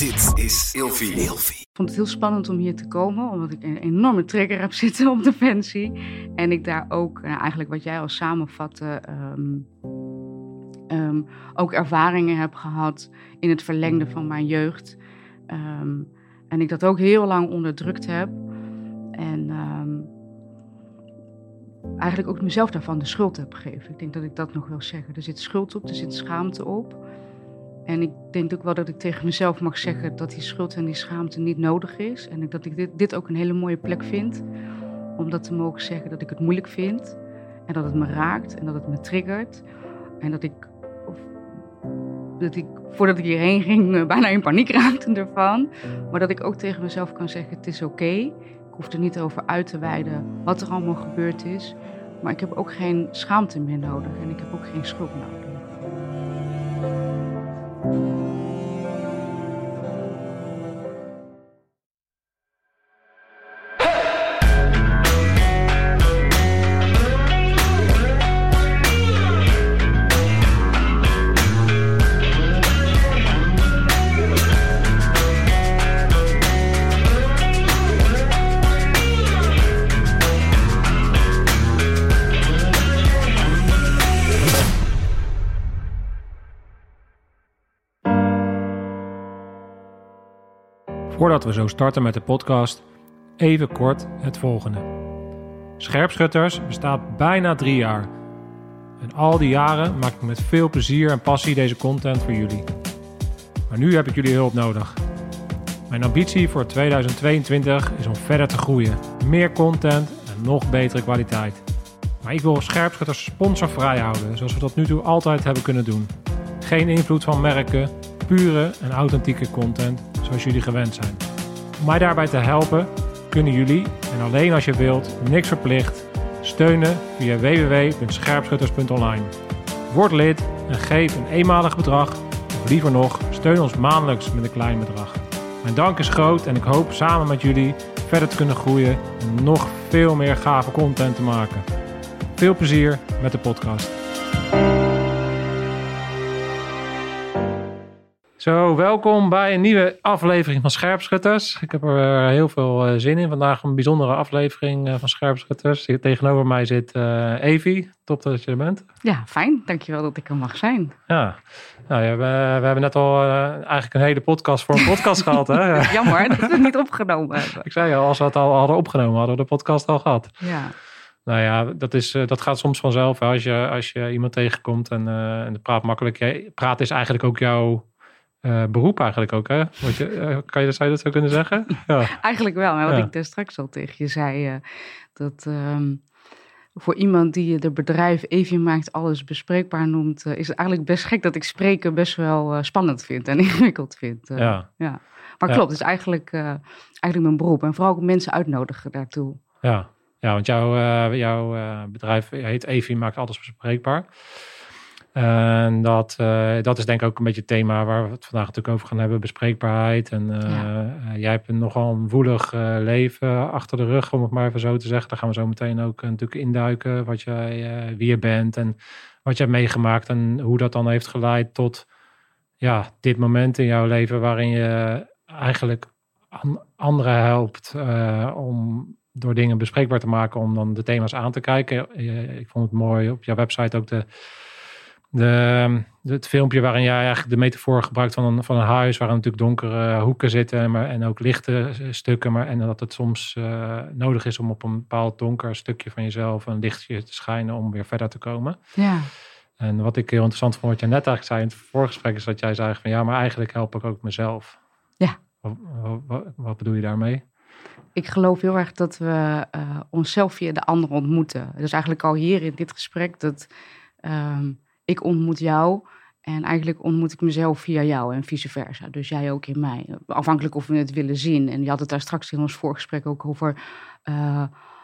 Dit is Ilfie. Ilfie. Ik vond het heel spannend om hier te komen, omdat ik een enorme trigger heb zitten op Defensie. En ik daar ook, nou, eigenlijk wat jij al samenvatte, ehm, ehm, ook ervaringen heb gehad in het verlengde van mijn jeugd. Ehm, en ik dat ook heel lang onderdrukt heb. En eigenlijk ook mezelf daarvan de schuld heb gegeven. Ik denk dat ik dat nog wil zeggen. Er zit schuld op, er zit schaamte op. En ik denk ook wel dat ik tegen mezelf mag zeggen dat die schuld en die schaamte niet nodig is. En dat ik dit, dit ook een hele mooie plek vind. Om dat te mogen zeggen dat ik het moeilijk vind. En dat het me raakt en dat het me triggert. En dat ik, of, dat ik voordat ik hierheen ging, eh, bijna in paniek raakte ervan. Maar dat ik ook tegen mezelf kan zeggen: het is oké. Ik hoef er niet over uit te wijden wat er allemaal gebeurd is. Maar ik heb ook geen schaamte meer nodig en ik heb ook geen schuld nodig. you Voordat we zo starten met de podcast, even kort het volgende. Scherpschutters bestaat bijna drie jaar. En al die jaren maak ik met veel plezier en passie deze content voor jullie. Maar nu heb ik jullie hulp nodig. Mijn ambitie voor 2022 is om verder te groeien. Meer content en nog betere kwaliteit. Maar ik wil scherpschutters sponsorvrij houden, zoals we dat nu toe altijd hebben kunnen doen. Geen invloed van merken, pure en authentieke content zoals jullie gewend zijn. Om mij daarbij te helpen kunnen jullie, en alleen als je wilt, niks verplicht, steunen via www.scherpschutters.online. Word lid en geef een eenmalig bedrag, of liever nog, steun ons maandelijks met een klein bedrag. Mijn dank is groot en ik hoop samen met jullie verder te kunnen groeien en nog veel meer gave content te maken. Veel plezier met de podcast. Zo, welkom bij een nieuwe aflevering van Scherpschutters. Ik heb er heel veel eh, zin in. Vandaag een bijzondere aflevering eh, van Scherpschutters. Hier Tegenover mij zit uh, Evie. Top dat je er bent. Ja, fijn. Dankjewel dat ik er mag zijn. Ja, nou, ja we, we hebben net al eigenlijk een hele podcast voor een podcast gehad. Hè? Jammer dat we het niet opgenomen hebben. Ik zei al, als we het al hadden opgenomen, hadden we de podcast al gehad. Ja. Nou ja, dat, is, dat gaat soms vanzelf. Hè? Als, je, als je iemand tegenkomt en, en praat makkelijk. Praat is eigenlijk ook jouw uh, beroep eigenlijk ook, hè? je, uh, kan je, zou je dat zo kunnen zeggen? Ja. eigenlijk wel. Maar wat ik daar straks al tegen je zei, uh, dat um, voor iemand die de bedrijf even maakt, alles bespreekbaar noemt, is het eigenlijk best gek dat ik spreken best wel spannend vind en ingewikkeld vind. ja. ja. Maar klopt, het is eigenlijk, eigenlijk mijn beroep. En vooral ook mensen uitnodigen daartoe. Ja, ja want jouw, jouw bedrijf heet Evi maakt alles bespreekbaar. En dat, uh, dat is denk ik ook een beetje het thema waar we het vandaag natuurlijk over gaan hebben. Bespreekbaarheid. En uh, ja. jij hebt een nogal een woelig leven achter de rug, om het maar even zo te zeggen. Daar gaan we zo meteen ook natuurlijk induiken. Wat jij, wie je bent en wat je hebt meegemaakt. En hoe dat dan heeft geleid tot ja, dit moment in jouw leven waarin je eigenlijk an anderen helpt om door dingen bespreekbaar te maken. Om dan de thema's aan te kijken. ik vond het mooi op jouw website ook de de, het filmpje waarin jij eigenlijk de metafoor gebruikt van een, van een huis, waar natuurlijk donkere hoeken zitten maar, en ook lichte stukken, maar, en dat het soms uh, nodig is om op een bepaald donker stukje van jezelf een lichtje te schijnen om weer verder te komen. Ja. En wat ik heel interessant vond, wat jij net eigenlijk zei in het voorgesprek, is dat jij zei van ja, maar eigenlijk help ik ook mezelf. Ja. Wat, wat, wat bedoel je daarmee? Ik geloof heel erg dat we uh, onszelf via de ander ontmoeten. Dus eigenlijk al hier in dit gesprek dat. Um, ik ontmoet jou en eigenlijk ontmoet ik mezelf via jou en vice versa. Dus jij ook in mij. Afhankelijk of we het willen zien. En je had het daar straks in ons voorgesprek ook over uh,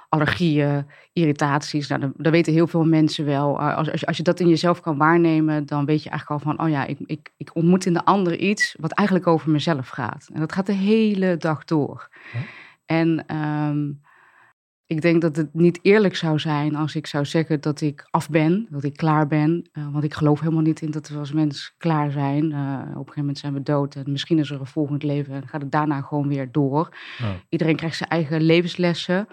allergieën, irritaties. Nou, dat, weten heel veel mensen wel. Als, als, je, als je dat in jezelf kan waarnemen, dan weet je eigenlijk al van... oh ja, ik, ik, ik ontmoet in de ander iets wat eigenlijk over mezelf gaat. En dat gaat de hele dag door. En... Um, ik denk dat het niet eerlijk zou zijn als ik zou zeggen dat ik af ben, dat ik klaar ben. Uh, want ik geloof helemaal niet in dat we als mens klaar zijn. Uh, op een gegeven moment zijn we dood en misschien is er een volgend leven en gaat het daarna gewoon weer door. Iedereen krijgt zijn eigen levenslessen.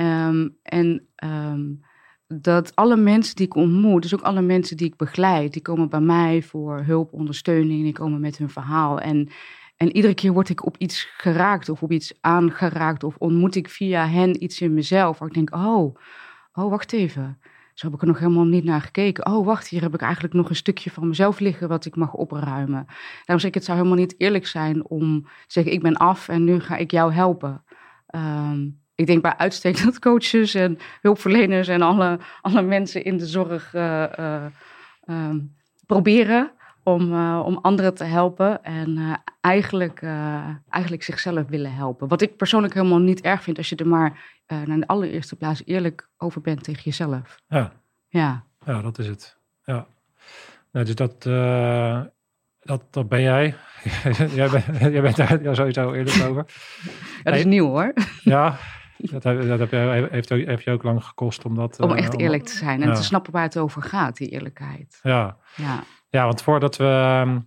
Um, en um, dat alle mensen die ik ontmoet, dus ook alle mensen die ik begeleid, die komen bij mij voor hulp, ondersteuning, die komen met hun verhaal. En en iedere keer word ik op iets geraakt of op iets aangeraakt of ontmoet ik via hen iets in mezelf. Waar ik denk, oh, oh, wacht even. Zo heb ik er nog helemaal niet naar gekeken. Oh, wacht, hier heb ik eigenlijk nog een stukje van mezelf liggen wat ik mag opruimen. Daarom zeg ik, het zou helemaal niet eerlijk zijn om te zeggen, ik ben af en nu ga ik jou helpen. Um, ik denk bij uitstek dat coaches en hulpverleners en alle, alle mensen in de zorg uh, uh, um, proberen om, uh, om anderen te helpen en uh, eigenlijk, uh, eigenlijk zichzelf willen helpen. Wat ik persoonlijk helemaal niet erg vind als je er maar naar de allereerste plaats eerlijk over bent tegen jezelf. Ja, ja. ja dat is het. Ja. Nou, dus dat, dat, dat ben jij. jij, bent, jij bent daar sowieso eerlijk over. Ja, dat is nieuw hoor. ja, dat, dat heb je, heeft, heeft je ook lang gekost om dat... Om echt eerlijk te zijn en ja. te snappen waar het over gaat, die eerlijkheid. Ja. Ja. Ja, want voordat we. Ehm,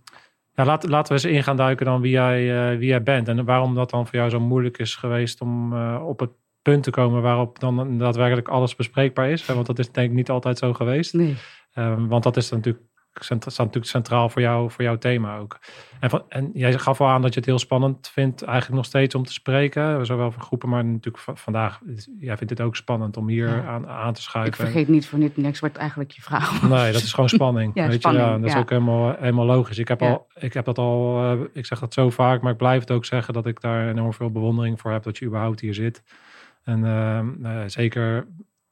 ja, laten, laten we eens in gaan duiken dan wie jij, uh, wie jij bent. En waarom dat dan voor jou zo moeilijk is geweest om uh, op het punt te komen waarop dan daadwerkelijk alles bespreekbaar is. Want dat is denk ik niet altijd zo geweest. Nee. Um, want dat is natuurlijk staat natuurlijk centraal voor, jou, voor jouw thema ook. En, van, en jij gaf al aan dat je het heel spannend vindt, eigenlijk nog steeds om te spreken. Zowel voor groepen, maar natuurlijk vandaag. Jij vindt het ook spannend om hier aan, aan te schuiven. Ik vergeet niet voor niet niks wat eigenlijk je vraag Nee, dat is gewoon spanning. ja, weet spanning, je? Ja, dat is ook helemaal, helemaal logisch. Ik heb, al, ik heb dat al, eh, ik zeg dat zo vaak, maar ik blijf het ook zeggen dat ik daar enorm veel bewondering voor heb dat je überhaupt hier zit. En ehm, eh, zeker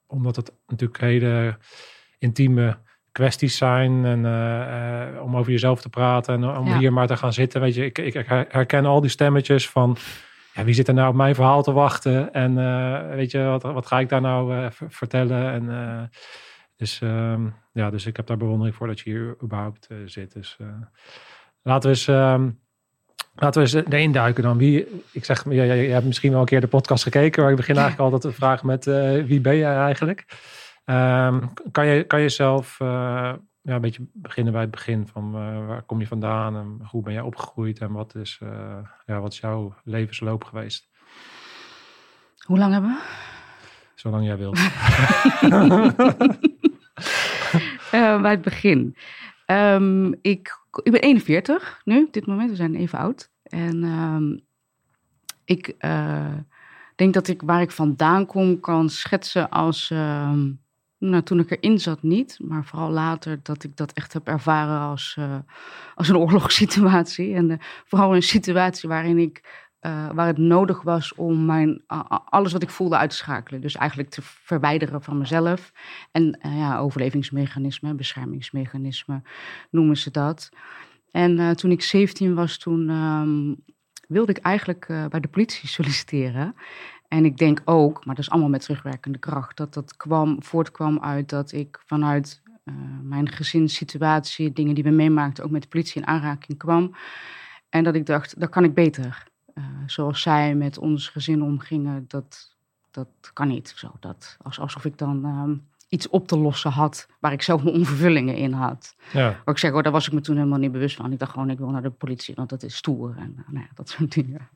omdat het natuurlijk hele intieme kwesties zijn en eh, eh, om over jezelf te praten en om Ja. hier maar te gaan zitten. Weet je, ik, ik herken al die stemmetjes van ja, wie zit er nou op mijn verhaal te wachten en eh, weet je, wat, wat ga ik daar nou ver- vertellen? En, dus, ehm, ja, dus ik heb daar bewondering voor dat je hier überhaupt zit. Dus laten we eens... ehm, Laten we eens erin duiken dan. Wie, ik zeg, je, je, hebt misschien wel een keer de podcast gekeken, maar ik begin eigenlijk altijd te vragen met wie ben jij eigenlijk? Ehm, kan, je, kan je zelf eh, ja, een beetje beginnen bij het begin van eh, waar kom je vandaan en hoe ben jij opgegroeid en wat is, eh, ja, wat is jouw levensloop geweest? Hoe lang hebben we? Zolang jij wilt. Bij het begin. Ehm, ik, ik ben 41 nu, op dit moment. We zijn even oud. En ehm, ik denk dat ik waar ik vandaan kom kan schetsen als... nou, toen ik erin zat niet, maar vooral later dat ik dat echt heb ervaren als, eh, als een oorlogssituatie. En eh, vooral een situatie waarin ik, eh, waar het nodig was om mijn, alles wat ik voelde uit te schakelen. Dus eigenlijk te verwijderen van mezelf. En ja, overlevingsmechanismen, beschermingsmechanismen noemen ze dat. En toen ik 17 was, toen ehm, wilde ik eigenlijk bij de politie solliciteren. En ik denk ook, maar dat is allemaal met terugwerkende kracht, dat dat kwam, voortkwam uit dat ik vanuit eh, mijn gezinssituatie, dingen die we meemaakten, ook met de politie in aanraking kwam. En dat ik dacht, dat kan ik beter. Eh, zoals zij met ons gezin omgingen, dat, dat kan niet. Zo, dat, als, alsof ik dan ehm, iets op te lossen had waar ik zelf mijn onvervullingen in had. ja, ik zeg, hoor, daar was ik me toen helemaal niet bewust van. Ik dacht gewoon, ik wil naar de politie, want dat is stoer. En nou ja, dat soort dingen.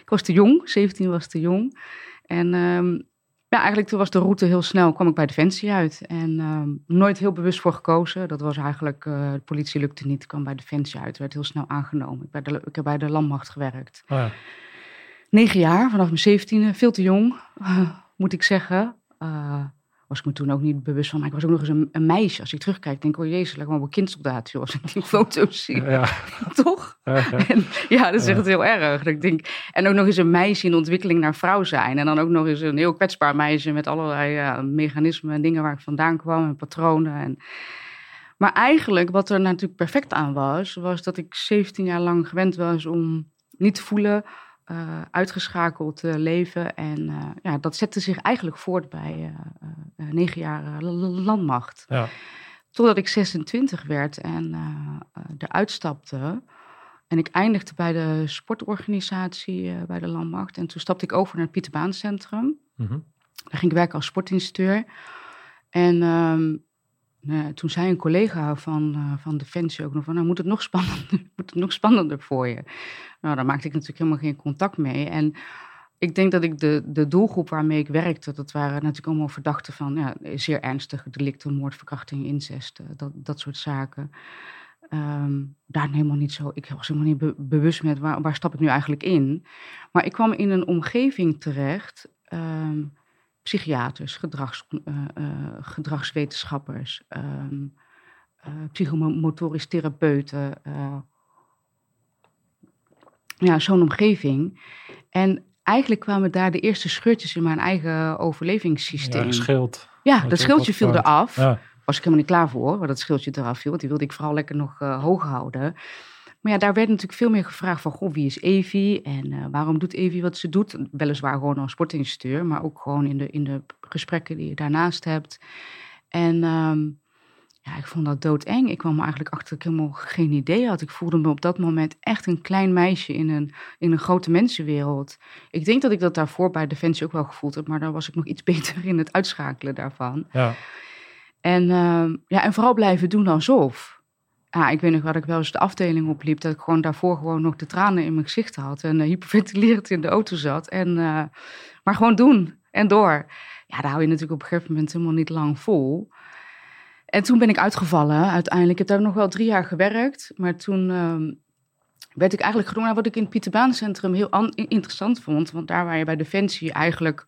Ik was te jong, 17 was te jong. En ehm, ja, eigenlijk toen was de route heel snel, kwam ik bij Defensie uit. En ehm, nooit heel bewust voor gekozen. Dat was eigenlijk, eh, de politie lukte niet, ik kwam bij Defensie uit. Werd heel snel aangenomen. Ik, bij de, ik heb bij de landmacht gewerkt. oh ja. Negen jaar, vanaf mijn zeventiende, veel te jong, moet ik zeggen. Eh, was ik me toen ook niet bewust van. Maar ik was ook nog eens een, een meisje. Als ik terugkijk, denk ik, oh jezus, lijkt me op een kindsoldaat, joh. Als ik die foto's zie, ja. toch? En, ja, dat is echt heel erg. Dat ik denk, en ook nog eens een meisje in ontwikkeling naar vrouw zijn. En dan ook nog eens een heel kwetsbaar meisje met allerlei mechanismen en dingen waar ik vandaan kwam en patronen. En... Maar eigenlijk, wat er natuurlijk perfect aan was, was dat ik 17 jaar lang gewend was om niet te voelen, eh, uitgeschakeld te leven. En eh, ja, dat zette zich eigenlijk voort bij eh, eh, negen jaar eh, landmacht. Ja. Totdat ik 26 werd en eh, eh, eruit stapte. En ik eindigde bij de sportorganisatie eh, bij de landmacht. En toen stapte ik over naar het Pieterbaancentrum. Mhm. Daar ging ik werken als sportinstructeur. En ehm, nou, toen zei een collega van, uh, van Defensie ook nog van, nou moet het nog spannender, moet het nog spannender voor je. Nou, daar maakte ik natuurlijk helemaal geen contact mee. En ik denk dat ik de, de doelgroep waarmee ik werkte, dat waren natuurlijk allemaal verdachten van ja, zeer ernstige delicten, moord, verkrachting, incest, dat, dat soort zaken. Um, daar helemaal niet zo, ik was helemaal niet bewust met waar, waar stap ik nu eigenlijk in. Maar ik kwam in een omgeving terecht, um, psychiaters, gedrags, uh, uh, gedragswetenschappers, um, psychomotorisch therapeuten. ja, zo'n omgeving. En eigenlijk kwamen daar de eerste scheurtjes in mijn eigen overlevingssysteem. Ja, schild. Ja, dat schildje viel eraf. Ja. Was ik helemaal niet klaar voor, waar dat schildje eraf viel. Want die wilde ik vooral lekker nog uh, hoog houden. Maar ja, daar werd natuurlijk veel meer gevraagd van, goh, wie is Evie? En uh, waarom doet Evie wat ze doet? Weliswaar gewoon als sportinstructeur, maar ook gewoon in de, in de gesprekken die je daarnaast hebt. En um, ja, ik vond dat doodeng. Ik kwam eigenlijk achter dat ik helemaal geen idee had. Ik voelde me op dat moment echt een klein meisje in een, in een grote mensenwereld. Ik denk dat ik dat daarvoor bij Defensie ook wel gevoeld heb, maar daar was ik nog iets beter in het uitschakelen daarvan. Ja. En, uh, ja, en vooral blijven doen alsof. Ja, ik weet nog dat ik wel eens de afdeling opliep, dat ik gewoon daarvoor gewoon nog de tranen in mijn gezicht had en uh, hyperventilerend in de auto zat. En, uh, maar gewoon doen en door. Ja, daar hou je natuurlijk op een gegeven moment helemaal niet lang vol. En toen ben ik uitgevallen uiteindelijk. Ik heb daar nog wel drie jaar gewerkt. Maar toen uh, werd ik eigenlijk gedwongen... wat ik in het Pieterbaancentrum heel interessant vond. Want daar waar je bij Defensie eigenlijk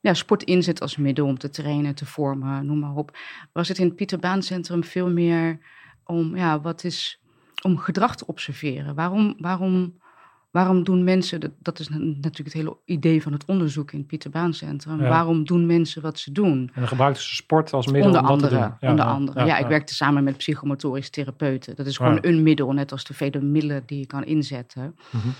ja, sport inzet als middel om te trainen, te vormen, noem maar op. Was het in het Pieterbaancentrum veel meer om, ja, wat is, om gedrag te observeren. Waarom, waarom Waarom doen mensen, dat, is natuurlijk het hele idee van het onderzoek in het Pieterbaancentrum. Ja. Waarom doen mensen wat ze doen? En dan gebruikten ze sport als middel onder om andere, dat te doen. onder andere. Ja, ik werkte samen met psychomotorisch therapeuten. Dat is gewoon een middel, net als de vele middelen die je kan inzetten. Mm -hmm.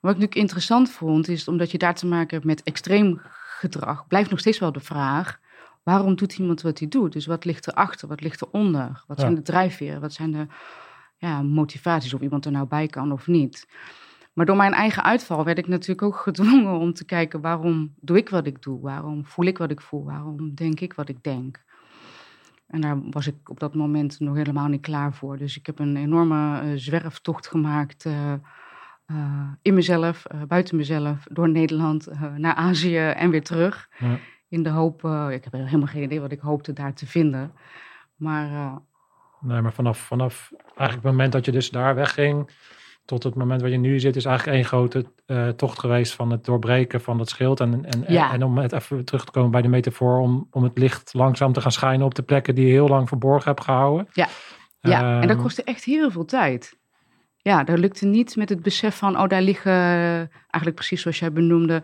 Wat ik natuurlijk interessant vond, is omdat je daar te maken hebt met extreem gedrag, blijft nog steeds wel de vraag: waarom doet iemand wat hij doet? Dus wat ligt erachter? Wat ligt eronder? Wat zijn de drijfveren? Wat zijn de ja, motivaties? Of iemand er nou bij kan of niet? Maar door mijn eigen uitval werd ik natuurlijk ook gedwongen om te kijken waarom doe ik wat ik doe? Waarom voel ik wat ik voel? Waarom denk ik wat ik denk? En daar was ik op dat moment nog helemaal niet klaar voor. Dus ik heb een enorme uh, zwerftocht gemaakt uh, uh, in mezelf, buiten mezelf, door Nederland, naar Azië en weer terug. Ja. In de hoop, ik heb helemaal geen idee wat ik hoopte daar te vinden. Maar. nee, maar vanaf, vanaf eigenlijk het moment dat je dus daar wegging tot het moment waar je nu zit, is eigenlijk één grote uh, tocht geweest van het doorbreken van dat schild. En, en, en, om het even terug te komen bij de metafoor, om, om het licht langzaam te gaan schijnen op de plekken die je heel lang verborgen hebt gehouden. Ja, ja. en dat ehm, kostte echt heel veel tijd. Ja, dat lukte niet met het besef van, oh, daar liggen, eigenlijk precies zoals jij benoemde,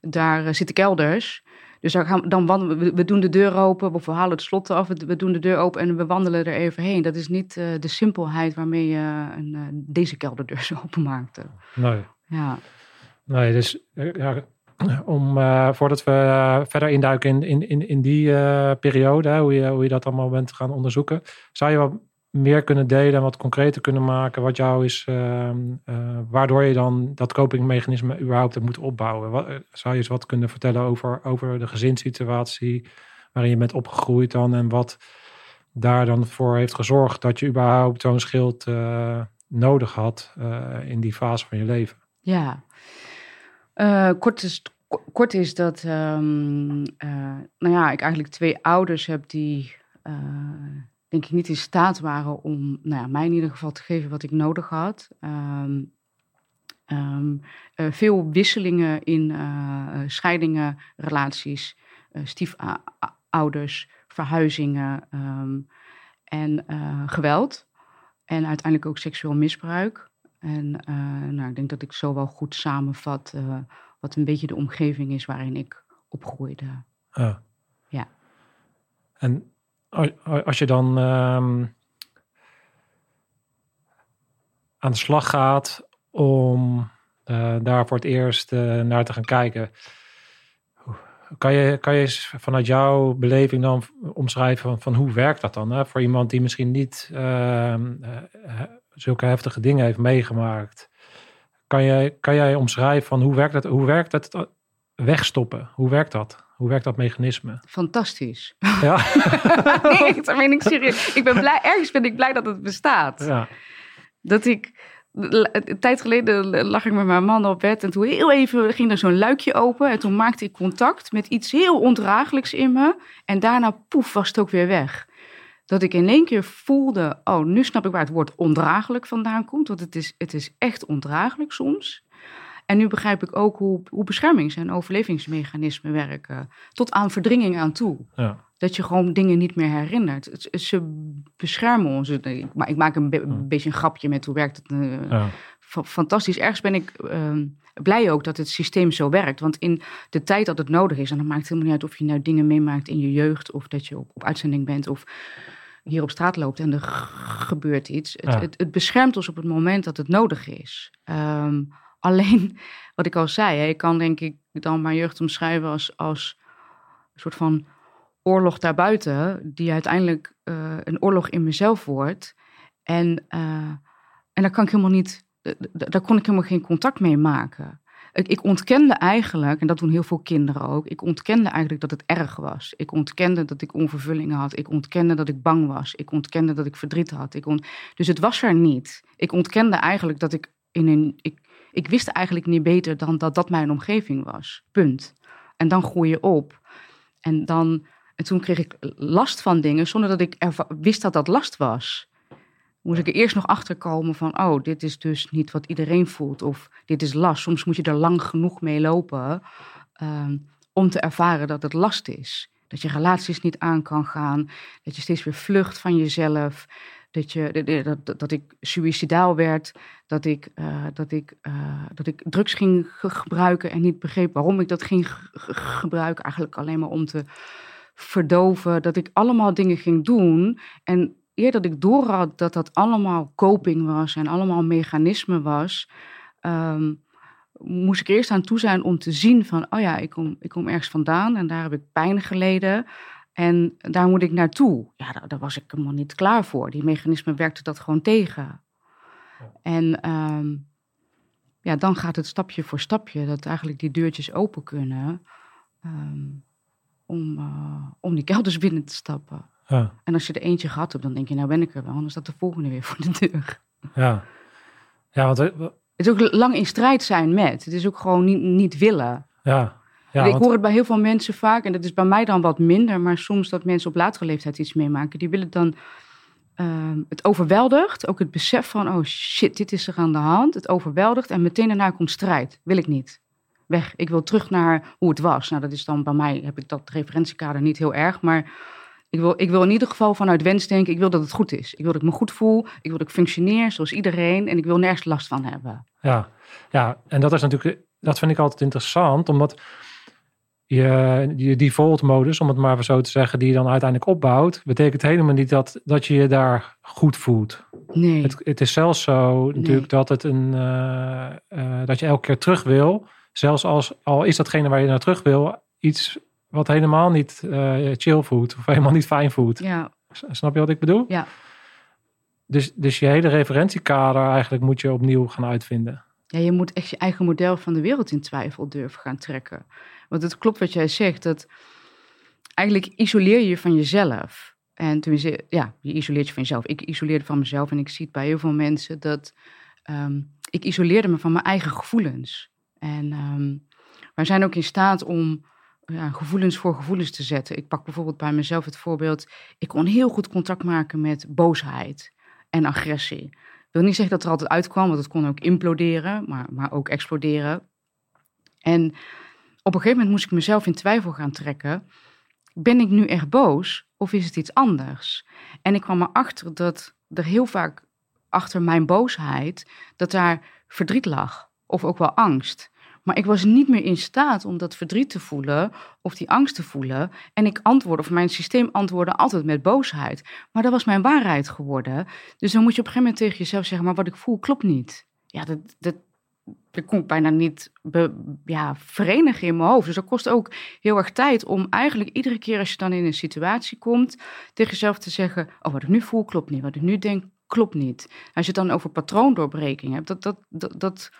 daar zitten kelders. Dus dan, gaan, dan wandelen, we, doen de deur open, we halen het slot af, we, doen de deur open en we wandelen er even heen. Dat is niet uh, de simpelheid waarmee je een, uh, deze kelderdeur zo openmaakte. Nee. Ja. Nee, dus ja, om, uh, voordat we verder induiken in, in, in, in die periode, hoe, je, hoe je dat allemaal bent gaan onderzoeken, zou je wat meer kunnen delen en wat concreter kunnen maken wat jou is, uh, uh, waardoor je dan dat copingmechanisme überhaupt hebt moeten opbouwen. Eh, zou je eens wat kunnen vertellen over, over de gezinssituatie waarin je bent opgegroeid dan en wat daar dan voor heeft gezorgd dat je überhaupt zo'n schild uh, nodig had in die fase van je leven? Ja, kort is, kort is dat, um, nou ja, ik eigenlijk twee ouders heb die denk ik niet in staat waren om nou ja, mij in ieder geval te geven wat ik nodig had. Um, um, uh, veel wisselingen in uh, scheidingen, relaties, uh, stiefouders, verhuizingen um, en geweld. En uiteindelijk ook seksueel misbruik. En nou, ik denk dat ik zo wel goed samenvat wat een beetje de omgeving is waarin ik opgroeide. Ah. Ja. En als je dan ehm, aan de slag gaat om uh, daar voor het eerst uh, naar te gaan kijken. Kan je, kan je eens vanuit jouw beleving dan omschrijven van, van hoe werkt dat dan? Voor iemand die misschien niet uh, zulke heftige dingen heeft meegemaakt. Kan, je, kan jij omschrijven van hoe werkt het, hoe werkt het wegstoppen. Hoe werkt dat? Hoe werkt dat mechanisme? Fantastisch. Ja, nee, dat meen ik serieus. Ik ben blij, ergens ben ik blij dat het bestaat. ja, Dat ik, een tijd geleden lag ik met mijn man op bed en toen heel even ging er zo'n luikje open. En toen maakte ik contact met iets heel ondraaglijks in me. En daarna, poef, was het ook weer weg. Dat ik in één keer voelde, oh, nu snap ik waar het woord ondraaglijk vandaan komt. Want het is, het is echt ondraaglijk soms. En nu begrijp ik ook hoe, hoe beschermings- en overlevingsmechanismen werken. Tot aan verdringing aan toe. ja. Dat je gewoon dingen niet meer herinnert. Ze beschermen ons. Ik ma- ik maak een, be- een beetje een grapje met hoe werkt het. eh, ja. fa- Fantastisch. Ergens ben ik ehm, blij ook dat het systeem zo werkt. Want in de tijd dat het nodig is... en dan maakt het helemaal niet uit of je nou dingen meemaakt in je jeugd... of dat je op, op uitzending bent of hier op straat loopt en er gebeurt iets. Het, Ja. het, het beschermt ons op het moment dat het nodig is. Ehm, alleen, wat ik al zei, ik kan denk ik dan mijn jeugd omschrijven als, als een soort van oorlog daarbuiten, die uiteindelijk eh, een oorlog in mezelf wordt. En, eh, en daar kan ik helemaal niet, daar kon ik helemaal geen contact mee maken. Ik, ontkende eigenlijk, en dat doen heel veel kinderen ook, ik ontkende eigenlijk dat het erg was. Ik ontkende dat ik onvervullingen had. Ik ontkende dat ik bang was. Ik ontkende dat ik verdriet had. Ik. Dus het was er niet. Ik ontkende eigenlijk dat ik in een. Ik, ik wist eigenlijk niet beter dan dat dat mijn omgeving was. Punt. En dan groei je op. En, dan, en toen kreeg ik last van dingen zonder dat ik wist dat dat last was. Moest ik er eerst nog achter komen van, oh, dit is dus niet wat iedereen voelt. Of dit is last. Soms moet je er lang genoeg mee lopen ehm, om te ervaren dat het last is. Dat je relaties niet aan kan gaan. Dat je steeds weer vlucht van jezelf. Dat, je, dat- dat, ik suïcidaal werd. Dat ik, eh, dat, ik, eh, dat ik drugs ging ge- gebruiken en niet begreep waarom ik dat ging ge- ge- gebruiken. Eigenlijk alleen maar om te verdoven. Dat ik allemaal dingen ging doen. En eer dat ik doorhad dat dat allemaal coping was en allemaal mechanisme was, ehm, moest ik eerst aan toe zijn om te zien van, oh ja, ik kom, ik kom ergens vandaan en daar heb ik pijn geleden. En daar moet ik naartoe. Ja, daar, daar was ik helemaal niet klaar voor. Die mechanismen werkten dat gewoon tegen. En ehm, ja, dan gaat het stapje voor stapje dat eigenlijk die deurtjes open kunnen ehm, om, eh, om die kelders binnen te stappen. Ja, En als je er eentje gehad hebt, dan denk je, nou ben ik er wel. En dan staat de volgende weer voor de deur. ja. Ja, want, Het is ook lang in strijd zijn met. Het is ook gewoon niet, niet willen. ja, ja, ik want- hoor het bij heel veel mensen vaak, en dat is bij mij dan wat minder, maar soms dat mensen op latere leeftijd iets meemaken. Die willen dan ehm, het overweldigt, ook het besef van, oh shit, dit is er aan de hand. Het overweldigt en meteen daarna komt strijd. Wil ik niet. Weg. Ik wil terug naar hoe het was. Nou, dat is dan bij mij, heb ik dat referentiekader niet heel erg, maar ik wil, ik wil in ieder geval vanuit wens denken, ik wil dat het goed is. Ik wil dat ik me goed voel, ik wil dat ik functioneer zoals iedereen en ik wil nergens last van hebben. Ja, ja, en dat is natuurlijk, dat vind ik altijd interessant, omdat je, je default modus, om het maar zo te zeggen, die je dan uiteindelijk opbouwt, betekent helemaal niet dat, dat je je daar goed voelt. Nee. Het, het is zelfs zo natuurlijk dat het een, eh, eh, dat je elke keer terug wil, zelfs als al is datgene waar je naar terug wil, iets wat helemaal niet eh, chill voelt of helemaal niet fijn voelt. Ja, Snap je wat ik bedoel? Ja. Dus, dus je hele referentiekader eigenlijk moet je opnieuw gaan uitvinden. Ja, je moet echt je eigen model van de wereld in twijfel durven gaan trekken. Want het klopt wat jij zegt, dat eigenlijk isoleer je je van jezelf. En tenminste, ja, je isoleert je van jezelf. Ik isoleerde van mezelf en ik zie het bij heel veel mensen dat ehm, ik isoleerde me van mijn eigen gevoelens. En ehm, wij zijn ook in staat om ja, gevoelens voor gevoelens te zetten. Ik pak bijvoorbeeld bij mezelf het voorbeeld, ik kon heel goed contact maken met boosheid en agressie. Ik wil niet zeggen dat er altijd uitkwam, want het kon ook imploderen, maar, maar ook exploderen. En op een gegeven moment moest ik mezelf in twijfel gaan trekken. Ben ik nu echt boos of is het iets anders? En ik kwam erachter dat er heel vaak achter mijn boosheid, dat daar verdriet lag of ook wel angst. Maar ik was niet meer in staat om dat verdriet te voelen of die angst te voelen. En ik antwoordde, of mijn systeem antwoordde altijd met boosheid. Maar dat was mijn waarheid geworden. Dus dan moet je op een gegeven moment tegen jezelf zeggen, maar wat ik voel klopt niet. Ja, dat, dat, dat kon ik bijna niet ja, verenigen in mijn hoofd. Dus dat kost ook heel erg tijd om eigenlijk iedere keer als je dan in een situatie komt, tegen jezelf te zeggen, oh wat ik nu voel klopt niet, wat ik nu denk klopt niet. Als je het dan over patroondoorbreking hebt, dat, dat, dat, dat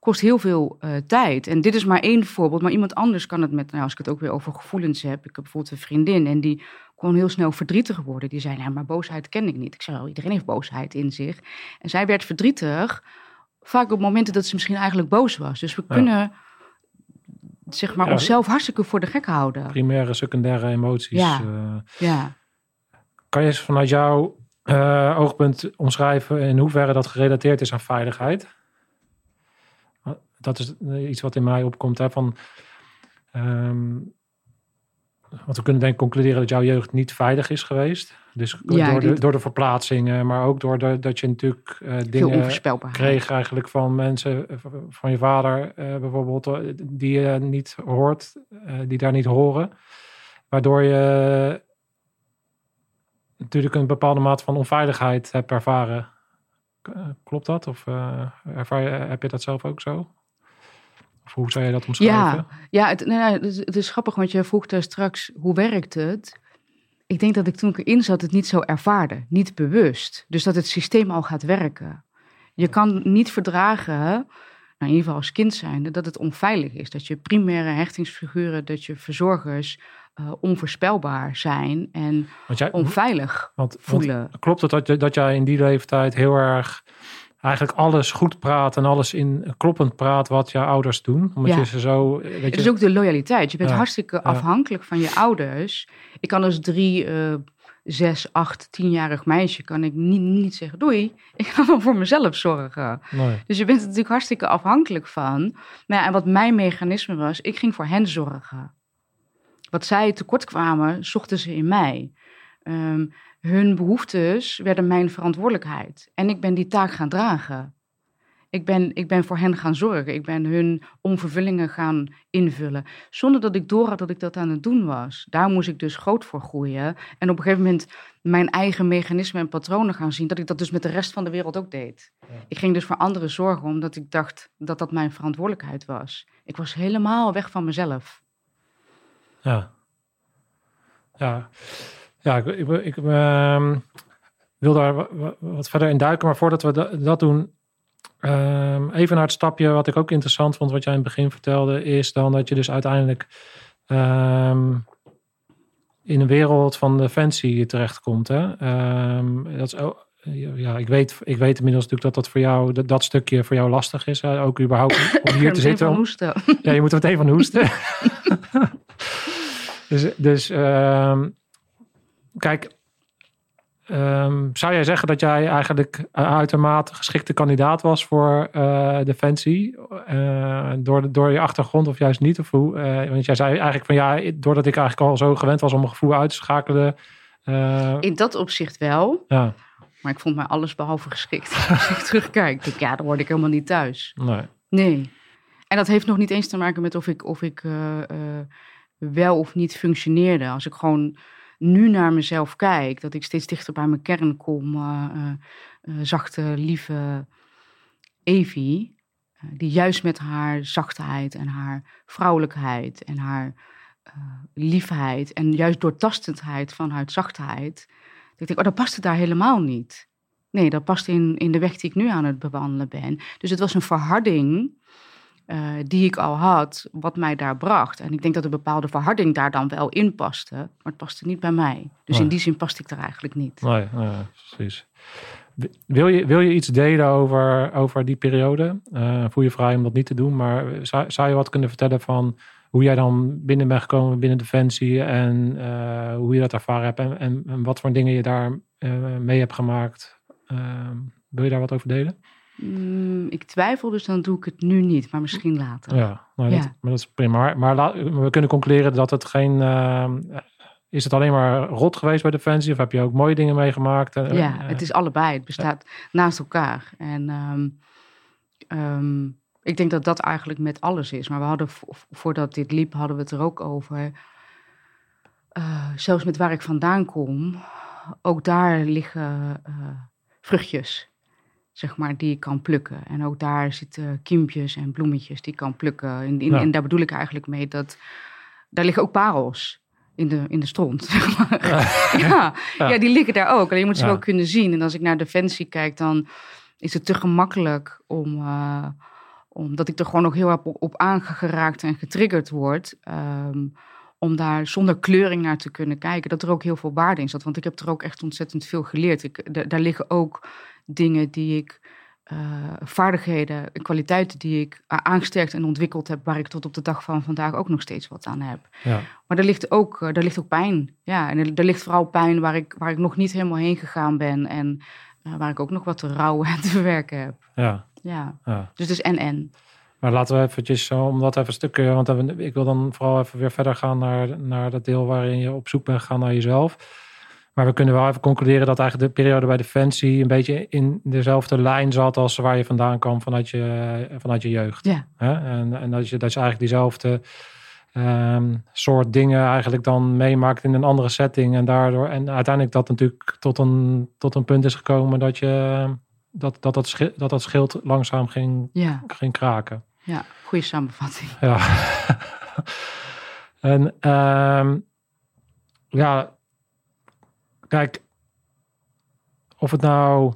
kost heel veel eh, tijd. En dit is maar één voorbeeld, maar iemand anders kan het met, nou, als ik het ook weer over gevoelens heb. Ik heb bijvoorbeeld een vriendin en die kon heel snel verdrietig worden. Die zei, nou, maar boosheid ken ik niet. Ik zei, wel, iedereen heeft boosheid in zich. En zij werd verdrietig, vaak op momenten dat ze misschien eigenlijk boos was. Dus we Ja. kunnen, zeg maar, Ja. onszelf hartstikke voor de gek houden. Primaire, secundaire emoties. Ja. eh. Ja. kan je eens vanuit jouw eh, oogpunt omschrijven in hoeverre dat gerelateerd is aan veiligheid? Dat is iets wat in mij opkomt. Hè, van, ehm, want we kunnen denk ik concluderen dat jouw jeugd niet veilig is geweest. Dus Ja, door, de, denk- door de verplaatsingen, maar ook door de, dat je natuurlijk Veel dingen kreeg eigenlijk van mensen, eh, van je vader eh, bijvoorbeeld, die je niet hoort, die daar niet horen. Waardoor je natuurlijk een bepaalde mate van onveiligheid hebt ervaren. Klopt dat? Of ervaar je, heb je dat zelf ook zo? Of hoe zou je dat omschrijven? Ja, het, nee, het, is, het is grappig, want je vroeg daar straks hoe werkt het. Ik denk dat ik toen ik erin zat het niet zo ervaarde, niet bewust. Dus dat het systeem al gaat werken. Je kan niet verdragen, nou in ieder geval als kind zijnde, dat het onveilig is. Dat je primaire hechtingsfiguren, dat je verzorgers eh, onvoorspelbaar zijn en Want jij, onveilig want, want voelen. klopt het dat, dat jij in die leeftijd heel erg eigenlijk alles goed praat en alles in kloppend praat wat jouw ouders doen? Omdat Ja. je ze zo... Weet Het je, is ook de loyaliteit. Je bent Ja. hartstikke afhankelijk van je ouders. Ik kan als drie, eh, zes, acht, tienjarig meisje kan ik niet, niet zeggen doei. Ik ga wel voor mezelf zorgen. nee. Dus je bent er natuurlijk hartstikke afhankelijk van. Maar ja, en wat mijn mechanisme was, ik ging voor hen zorgen. Wat zij tekort kwamen, zochten ze in mij. Ehm, hun behoeftes werden mijn verantwoordelijkheid. En ik ben die taak gaan dragen. Ik ben, ik ben voor hen gaan zorgen. Ik ben hun onvervullingen gaan invullen. Zonder dat ik door had dat ik dat aan het doen was. Daar moest ik dus groot voor groeien. En op een gegeven moment mijn eigen mechanismen en patronen gaan zien. Dat ik dat dus met de rest van de wereld ook deed. Ik ging dus voor anderen zorgen omdat ik dacht dat dat mijn verantwoordelijkheid was. Ik was helemaal weg van mezelf. Ja. Ja. Ja, ik, ik, ik ehm, wil daar wa- wa- wat verder in duiken. Maar voordat we da- dat doen, ehm, even naar het stapje wat ik ook interessant vond, wat jij in het begin vertelde, is dan dat je dus uiteindelijk ehm, in een wereld van defensie terechtkomt. Hè? Dat is, ja, ik weet, ik weet inmiddels natuurlijk dat dat voor jou, dat, dat stukje voor jou lastig is. Hè? Ook überhaupt om hier te zitten. Om- hoesten. ja, je moet er meteen van hoesten. dus dus kijk, ehm, zou jij zeggen dat jij eigenlijk een uitermate geschikte kandidaat was voor eh, Defensie? eh, door, door je achtergrond of juist niet? Of hoe, eh, want jij zei eigenlijk van ja, doordat ik eigenlijk al zo gewend was om mijn gevoel uit te schakelen. In dat opzicht wel. ja, Maar ik vond mij alles behalve geschikt. Als ik terugkijk, denk ik, ja, dan word ik helemaal niet thuis. nee. Nee. En dat heeft nog niet eens te maken met of ik, of ik wel of niet functioneerde. Als ik gewoon nu naar mezelf kijk, dat ik steeds dichter bij mijn kern kom. eh, eh, eh, zachte, lieve Evie, die juist met haar zachtheid en haar vrouwelijkheid en haar liefheid en juist doortastendheid van haar zachtheid. Dat ik denk, oh, dat paste daar helemaal niet. Nee, dat past in, in de weg die ik nu aan het bewandelen ben. Dus het was een verharding eh, die ik al had, wat mij daar bracht. En ik denk dat een bepaalde verharding daar dan wel in paste, maar het paste niet bij mij. Dus Nee. in die zin paste ik daar eigenlijk niet. Nee, nee, precies. Wil je, wil je iets delen over, over die periode? Eh voel je vrij om dat niet te doen, maar zou, zou je wat kunnen vertellen van hoe jij dan binnen bent gekomen binnen Defensie en eh, hoe je dat ervaren hebt en, en, en wat voor dingen je daar mee hebt gemaakt? Eh, wil je daar wat over delen? Mm, ik twijfel, dus dan doe ik het nu niet, maar misschien later. Ja, nou, dat, Ja. maar dat is prima. Maar, we kunnen concluderen dat het geen. eh, is het alleen maar rot geweest bij Defensie of heb je ook mooie dingen meegemaakt? Ja, eh, het is allebei. Het bestaat naast elkaar. En ehm, ehm, ik denk dat dat eigenlijk met alles is. Maar we hadden, vo- voordat dit liep, hadden we het er ook over. Eh, zelfs met waar ik vandaan kom, ook daar liggen eh, vruchtjes, zeg maar, die ik kan plukken. En ook daar zitten kiempjes en bloemetjes die ik kan plukken. En, in- Ja. en daar bedoel ik eigenlijk mee dat daar liggen ook parels in de, in de stront, zeg maar. Ja, Ja. ja. die liggen daar ook. En je moet ze wel kunnen zien. En als ik naar Defensie kijk, dan is het te gemakkelijk om, eh, omdat ik er gewoon nog heel erg op, op aangeraakt en getriggerd word. ehm, om daar zonder kleuring naar te kunnen kijken. Dat er ook heel veel waarde in zat. Want ik heb er ook echt ontzettend veel geleerd. Ik, da- daar liggen ook dingen die ik, eh, vaardigheden en kwaliteiten die ik aangesterkt en ontwikkeld heb. Waar ik tot op de dag van vandaag ook nog steeds wat aan heb. Ja. Maar er ligt ook, eh, er ligt ook pijn. Ja, en er, ligt vooral pijn waar ik, waar ik nog niet helemaal heen gegaan ben. En eh, waar ik ook nog wat te rouwen en te verwerken heb. Ja, Ja, ja. dus het is en-en. Maar laten we eventjes, eh, om dat even een stukje, want ik wil dan vooral even weer verder gaan naar, naar dat deel waarin je op zoek bent gegaan naar jezelf. Maar we kunnen wel even concluderen dat eigenlijk de periode bij Defensie een beetje in dezelfde lijn zat als waar je vandaan kwam vanuit je, vanuit je jeugd. Ja. En, en dat, je, dat je eigenlijk diezelfde ehm, soort dingen eigenlijk dan meemaakt in een andere setting. En daardoor, en uiteindelijk dat natuurlijk tot een, tot een punt is gekomen dat je dat, dat, dat, schi- dat, dat schild langzaam ging, Ja, ging kraken. ja, goede samenvatting. Ja. en ehm, ja, kijk, of het nou,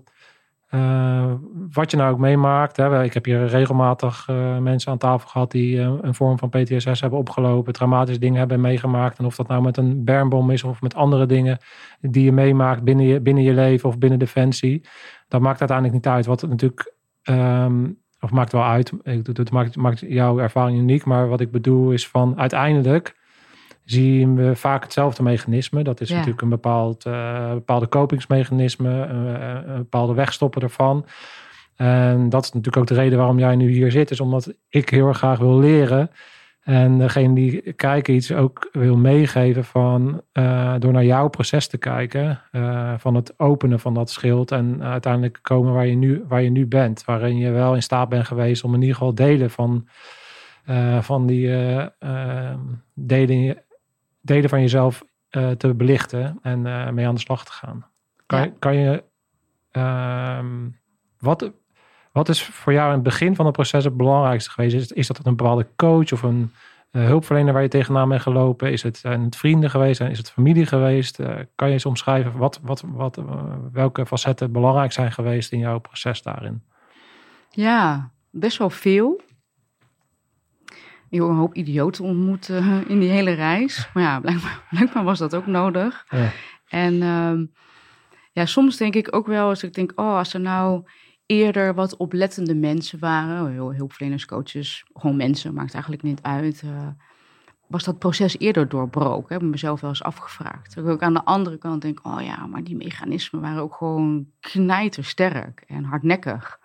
eh, wat je nou ook meemaakt. Hè, ik heb hier regelmatig eh, mensen aan tafel gehad die eh, een vorm van PTSS hebben opgelopen, traumatische dingen hebben meegemaakt. En of dat nou met een bermbom is of met andere dingen die je meemaakt binnen je, binnen je leven of binnen Defensie. Dat maakt uiteindelijk niet uit. Wat het natuurlijk ehm, of maakt wel uit. Het maakt jouw ervaring uniek. Maar wat ik bedoel is van uiteindelijk zien we vaak hetzelfde mechanisme. Dat is Ja. natuurlijk een bepaald, eh, bepaalde kopingsmechanisme, eh, eh, een bepaalde wegstoppen ervan. En dat is natuurlijk ook de reden waarom jij nu hier zit. Is omdat ik heel erg graag wil leren. En degene die kijken iets ook wil meegeven van door naar jouw proces te kijken. van het openen van dat schild. En uiteindelijk komen waar je, nu, waar je nu bent. Waarin je wel in staat bent geweest om in ieder geval delen van, van die delen, delen van jezelf eh, te belichten. En eh, mee aan de slag te gaan. Kan, Ja. kan je. ehm, wat, wat is voor jou in het begin van het proces het belangrijkste geweest? Is, is dat een bepaalde coach of een eh, hulpverlener waar je tegenaan bent gelopen? Is het, zijn het vrienden geweest? Is het familie geweest? Kan je eens omschrijven wat, wat, wat, welke facetten belangrijk zijn geweest in jouw proces daarin? Ja, best wel veel. Ook een hoop idioten ontmoet eh, in die hele reis. Maar ja, blijkbaar, blijkbaar was dat ook nodig. Ja. En ehm, ja, soms denk ik ook wel, als ik denk, oh, als er nou eerder wat oplettende mensen waren, heel hulpverleners, coaches, gewoon mensen, maakt eigenlijk niet uit. eh, was dat proces eerder doorbroken? Heb ik mezelf wel eens afgevraagd. Dat ik ook aan de andere kant denk, oh ja, maar die mechanismen waren ook gewoon knijtersterk en hardnekkig.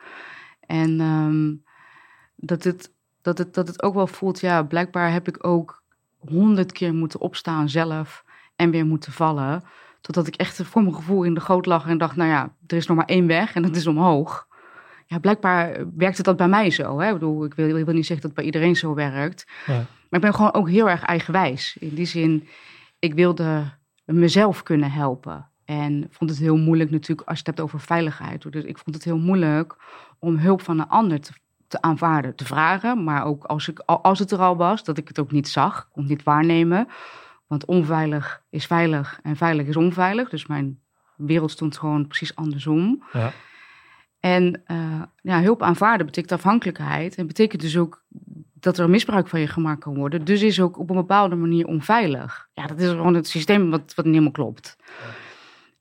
En ehm, dat, het, dat, het, dat het ook wel voelt, ja, blijkbaar heb ik ook honderd keer moeten opstaan zelf en weer moeten vallen. Totdat ik echt voor mijn gevoel in de goot lag en dacht, nou ja, er is nog maar één weg en dat is omhoog. Ja, blijkbaar werkte dat bij mij zo. Hè? Ik, bedoel, ik, wil, ik wil niet zeggen dat het bij iedereen zo werkt. Ja. Maar ik ben gewoon ook heel erg eigenwijs. In die zin, ik wilde mezelf kunnen helpen. En vond het heel moeilijk natuurlijk als je het hebt over veiligheid. Dus ik vond het heel moeilijk om hulp van een ander te, te aanvaarden, te vragen. Maar ook als, ik, als het er al was, dat ik het ook niet zag, kon niet waarnemen. Want onveilig is veilig en veilig is onveilig. Dus mijn wereld stond gewoon precies andersom. Ja. En uh, ja, hulp aanvaarden betekent afhankelijkheid. En betekent dus ook dat er misbruik van je gemaakt kan worden. Dus is ook op een bepaalde manier onveilig. Ja, dat is gewoon het systeem wat, wat niet helemaal klopt. Ja.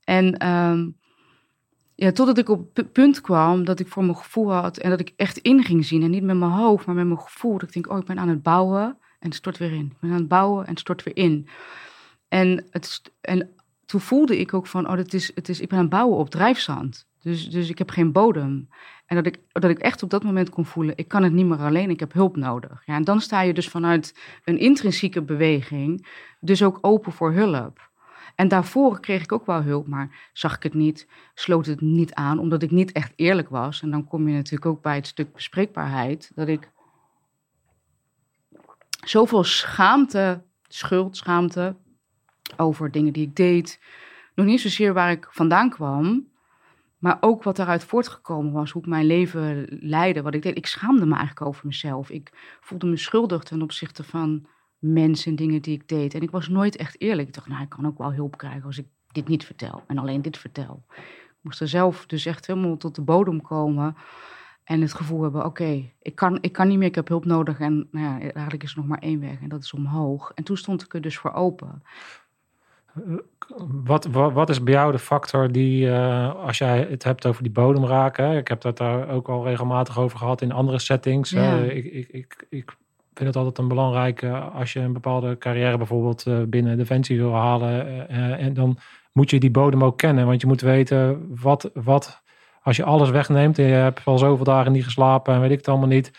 En um, ja, totdat ik op het punt kwam dat ik voor mijn gevoel had... en dat ik echt in ging zien. En niet met mijn hoofd, maar met mijn gevoel. Dat ik denk, oh, ik ben aan het bouwen en stort weer in. Ik ben aan het bouwen en stort weer in. En, het, en toen voelde ik ook van, oh, het is, het is, ik ben aan het bouwen op drijfzand. Dus, dus ik heb geen bodem. En dat ik, dat ik echt op dat moment kon voelen, ik kan het niet meer alleen, ik heb hulp nodig. Ja, en dan sta je dus vanuit een intrinsieke beweging, dus ook open voor hulp. En daarvoor kreeg ik ook wel hulp, maar zag ik het niet, sloot het niet aan, omdat ik niet echt eerlijk was. En dan kom je natuurlijk ook bij het stuk bespreekbaarheid, dat ik zoveel schaamte, schuld, schaamte over dingen die ik deed, nog niet zozeer waar ik vandaan kwam, maar ook wat daaruit voortgekomen was, hoe ik mijn leven leidde, wat ik deed. Ik schaamde me eigenlijk over mezelf. Ik voelde me schuldig ten opzichte van mensen en dingen die ik deed. En ik was nooit echt eerlijk. Ik dacht, nou, ik kan ook wel hulp krijgen als ik dit niet vertel en alleen dit vertel. Ik moest er zelf dus echt helemaal tot de bodem komen. En het gevoel hebben, oké, ik, kan, ik kan niet meer, ik heb hulp nodig. En nou ja, eigenlijk is er nog maar één weg en dat is omhoog. En toen stond ik er dus voor open. Wat, wat, wat is bij jou de factor die, uh, als jij het hebt over die bodem raken, ik heb dat daar ook al regelmatig over gehad in andere settings. Ja. Uh, ik, ik, ik, ik vind het altijd een belangrijke, als je een bepaalde carrière bijvoorbeeld uh, binnen Defensie wil halen, en dan moet je die bodem ook kennen, want je moet weten wat, wat, als je alles wegneemt en je hebt al zoveel dagen niet geslapen en weet ik het allemaal niet,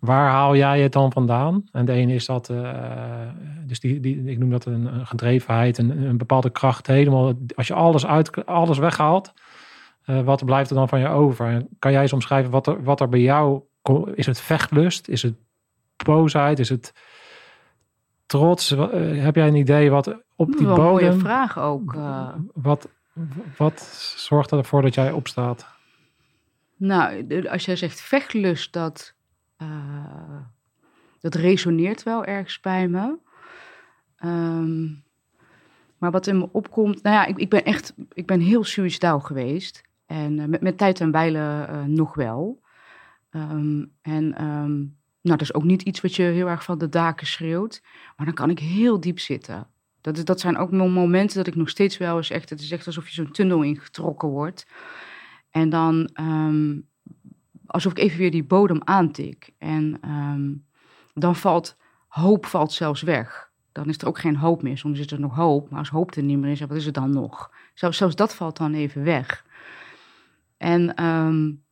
waar haal jij het dan vandaan? En de ene is dat, dus die, die, ik noem dat een, gedrevenheid, een, een, bepaalde kracht. Helemaal, als je alles, uit, alles weghaalt, wat blijft er dan van je over? En kan jij eens omschrijven wat er, wat er bij jou, is het vechtlust? Is het boosheid? Is het trots? Uh, heb jij een idee wat op die Wel bodem... Een mooie vraag ook. eh. Wat, wat zorgt ervoor dat jij opstaat? Nou, als jij zegt vechtlust, dat... Uh, dat resoneert wel ergens bij me. Um, maar wat in me opkomt, nou ja, ik, ik ben echt, ik ben heel suicidaal geweest. En uh, met, met, tijd en bijlen uh, nog wel. Um, en um, nou, dat is ook niet iets wat je heel erg van de daken schreeuwt. Maar dan kan ik heel diep zitten. Dat, dat zijn ook momenten dat ik nog steeds wel eens echt, het is echt alsof je zo'n tunnel ingetrokken wordt. En dan alsof ik even weer die bodem aantik. En um, dan valt hoop valt zelfs weg. Dan is er ook geen hoop meer. Soms is er nog hoop, maar als hoop er niet meer is, wat is er dan nog? Zelfs, zelfs dat valt dan even weg. En um,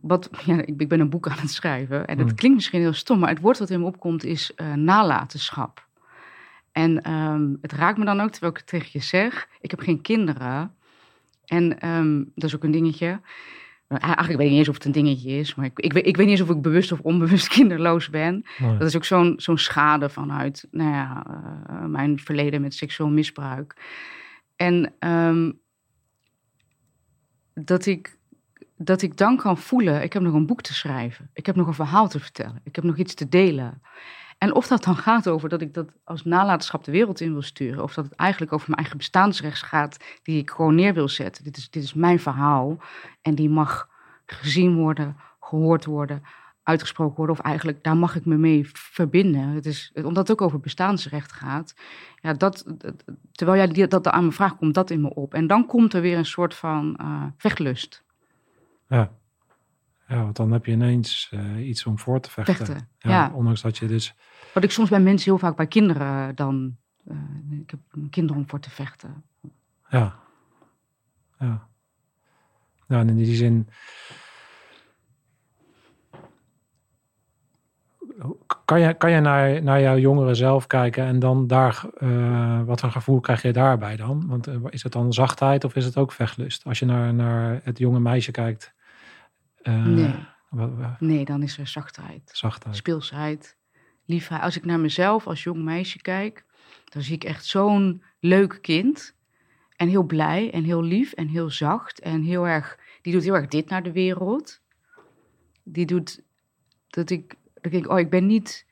wat, ja, ik, ik, ben een boek aan het schrijven. En dat Hmm. klinkt misschien heel stom, maar het woord wat in me opkomt is uh, nalatenschap. En um, het raakt me dan ook, terwijl ik het tegen je zeg. Ik heb geen kinderen. En dat is ook een dingetje. Eigenlijk weet ik niet eens of het een dingetje is, maar ik, ik, weet, ik weet niet eens of ik bewust of onbewust kinderloos ben. Nee. Dat is ook zo'n zo'n schade vanuit nou ja, uh, mijn verleden met seksueel misbruik. En um, dat, ik, dat ik dan kan voelen, ik heb nog een boek te schrijven. Ik heb nog een verhaal te vertellen. Ik heb nog iets te delen. En of dat dan gaat over dat ik dat als nalatenschap de wereld in wil sturen, of dat het eigenlijk over mijn eigen bestaansrecht gaat, die ik gewoon neer wil zetten. Dit is, dit is mijn verhaal en die mag gezien worden, gehoord worden, uitgesproken worden, of eigenlijk daar mag ik me mee verbinden. Het is, omdat het ook over bestaansrecht gaat. Ja, dat, terwijl jij dat aan me vraagt, komt dat in me op. En dan komt er weer een soort van uh, vechtlust. Ja. Ja, want dan heb je ineens uh, iets om voor te vechten. vechten ja, ja, Ondanks dat je dus... Wat ik soms bij mensen heel vaak bij kinderen dan... Uh, ik heb kinderen om voor te vechten. Ja. Ja. Nou, en in die zin... Kan je, kan je naar, naar jouw jongeren zelf kijken en dan daar... Uh, wat voor gevoel krijg je daarbij dan? Want is het dan zachtheid of is het ook vechtlust? Als je naar, naar het jonge meisje kijkt... Uh, nee. nee, dan is er zachtheid. Zachtheid. Speelsheid, liefheid. Als ik naar mezelf als jong meisje kijk, dan zie ik echt zo'n leuk kind. En heel blij en heel lief en heel zacht. En heel erg, die doet heel erg dit naar de wereld. Die doet dat ik, dat ik denk, oh, ik ben niet...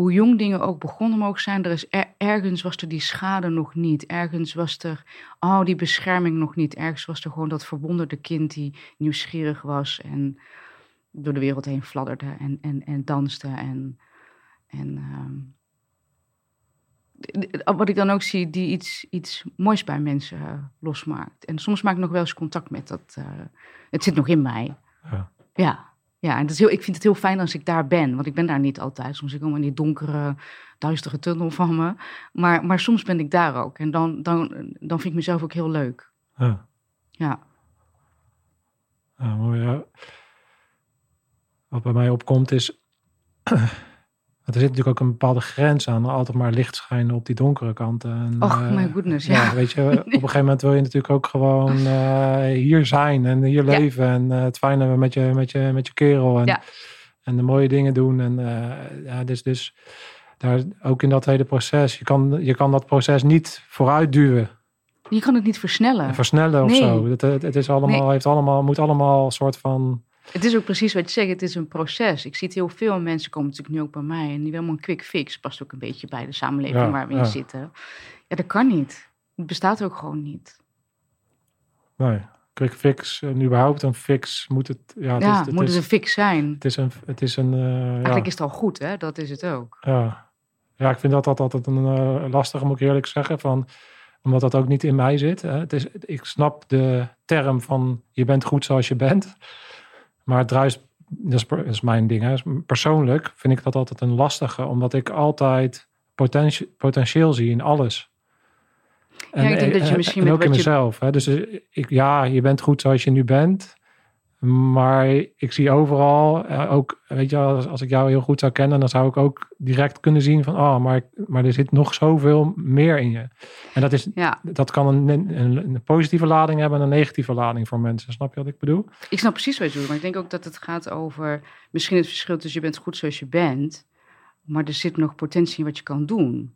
Hoe jong dingen ook begonnen mogen zijn, er is er, ergens was er die schade nog niet. Ergens was er, oh, die bescherming nog niet. Ergens was er gewoon dat verwonderde kind die nieuwsgierig was en door de wereld heen fladderde en, en, en danste. En, en um, wat ik dan ook zie, die iets, iets moois bij mensen uh, losmaakt. En soms maak ik nog wel eens contact met dat. Uh, het zit nog in mij. Ja. ja. Ja, en dat is heel, ik vind het heel fijn als ik daar ben. Want ik ben daar niet altijd. Soms ik kom in die donkere, duistere tunnel van me. Maar, maar soms ben ik daar ook. En dan, dan, dan vind ik mezelf ook heel leuk. Ja mooi. Ja. Wat bij mij opkomt is... er zit natuurlijk ook een bepaalde grens aan. Altijd maar licht schijnen op die donkere kanten. En, Och, uh, my goodness, ja. ja. Weet je, op een gegeven moment wil je natuurlijk ook gewoon uh, hier zijn en hier leven. En uh, het fijn hebben met je, met je, met je kerel. En, ja. en de mooie dingen doen. En ja, dus, dus daar, ook in dat hele proces. Je kan, je kan dat proces niet vooruit duwen. Je kan het niet versnellen. Versnellen of nee. zo. Het, het, het, is allemaal, Nee. heeft allemaal, moet allemaal een soort van... Het is ook precies wat je zegt, het is een proces. Ik zie het heel veel mensen komen natuurlijk nu ook bij mij en die willen een quick fix. Past ook een beetje bij de samenleving Ja, waar we ja. in zitten. Ja, dat kan niet. Het bestaat ook gewoon niet. Nee. quick fix en überhaupt een fix moet het... Ja, het Ja, is, het moet is, het een fix zijn. het is een... Het is een eh, Eigenlijk is het al goed, hè? Dat is het ook. ja. ja, ik vind dat altijd, altijd een eh, lastige, moet ik eerlijk zeggen. Van, omdat dat ook niet in mij zit. Hè. Het is, ik snap de term van je bent goed zoals je bent. Maar het druist, dat is, is mijn ding. Hè. Persoonlijk vind ik dat altijd een lastige. Omdat ik altijd potentie, potentieel zie in alles. Ja, ik denk dat je misschien en met ook in je- mezelf. Hè. Dus eh, ik, ja, je bent goed zoals je nu bent. Maar ik zie overal, eh, ook, weet je, als, als ik jou heel goed zou kennen, dan zou ik ook direct kunnen zien van, oh, maar, maar er zit nog zoveel meer in je. En dat, is, Ja, dat kan een, een, een positieve lading hebben en een negatieve lading voor mensen. Snap je wat ik bedoel? ik snap precies wat je bedoelt. Maar ik denk ook dat het gaat over misschien het verschil tussen je bent goed zoals je bent, maar er zit nog potentie in wat je kan doen.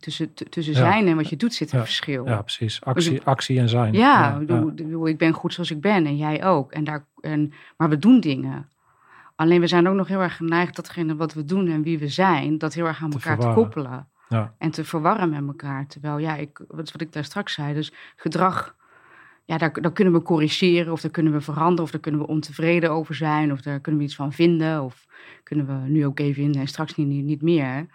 Tussen, tussen Ja. zijn en wat je doet zit een Ja. verschil. Ja, precies. Actie, actie en zijn. Ja, ik ben goed zoals ik ben en jij ook. En daar, en, maar we doen dingen. Alleen we zijn ook nog heel erg geneigd datgene wat we doen en wie we zijn, dat heel erg aan Te elkaar te koppelen. Ja. En te verwarren met elkaar. Terwijl, ja, ik, wat wat ik daar straks zei, dus gedrag, ja, daar, daar kunnen we corrigeren of daar kunnen we veranderen of daar kunnen we ontevreden over zijn of daar kunnen we iets van vinden of kunnen we nu ook even vinden en straks niet, niet, meer.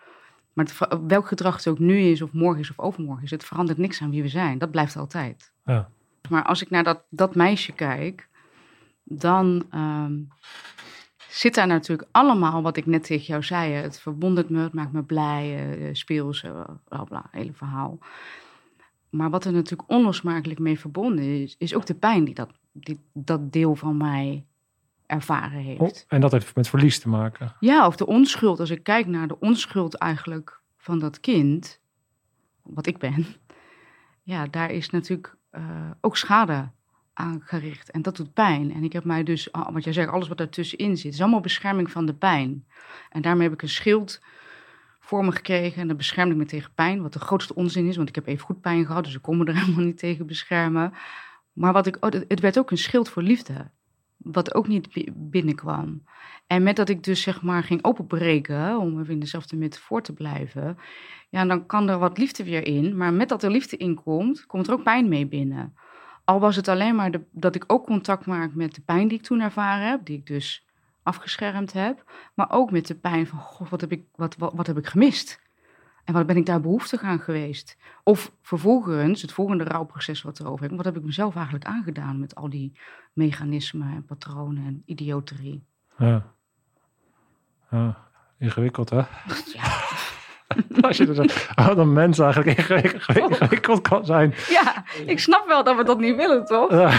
Maar het, welk gedrag het ook nu is of morgen is of overmorgen is, het verandert niks aan wie we zijn. Dat blijft altijd. Ja. Maar als ik naar dat, dat meisje kijk, dan ehm, zit daar natuurlijk allemaal wat ik net tegen jou zei. Het verwondert me, het maakt me blij, eh, speels, eh, bla bla, hele verhaal. Maar wat er natuurlijk onlosmakelijk mee verbonden is, is ook de pijn die dat, die, dat deel van mij ervaren heeft. Oh, en dat heeft met verlies te maken. Ja, of de onschuld. Als ik kijk naar de onschuld eigenlijk van dat kind, wat ik ben, ja, daar is natuurlijk ook schade En dat doet pijn. En ik heb mij dus, ah, wat jij zegt, alles wat daartussenin zit, is allemaal bescherming van de pijn. En daarmee heb ik een schild voor me gekregen en dat beschermde ik me tegen pijn, wat de grootste onzin is, want ik heb even goed pijn gehad, dus ik kon me er helemaal niet tegen beschermen. Maar wat ik, oh, het werd ook een schild voor liefde, wat ook niet bi- binnenkwam. En met dat ik dus zeg maar ging openbreken, om even in dezelfde metafoor te blijven, ja, dan kan er wat liefde weer in. Maar met dat er liefde in komt, komt er ook pijn mee binnen. Al was het alleen maar de, dat ik ook contact maak met de pijn die ik toen ervaren heb, die ik dus afgeschermd heb. Maar ook met de pijn van, god, wat heb ik, wat, wat, wat heb ik gemist? En wat ben ik daar behoeftig aan geweest? Of vervolgens, het volgende rouwproces wat erover heb, wat heb ik mezelf eigenlijk aangedaan met al die mechanismen en patronen en idioterie? Ja. ja. Ingewikkeld, hè? Ja, Als je dus oh, dat mens eigenlijk ingewikkeld, kan zijn. ja, ik snap wel dat we dat niet willen, toch? Ja,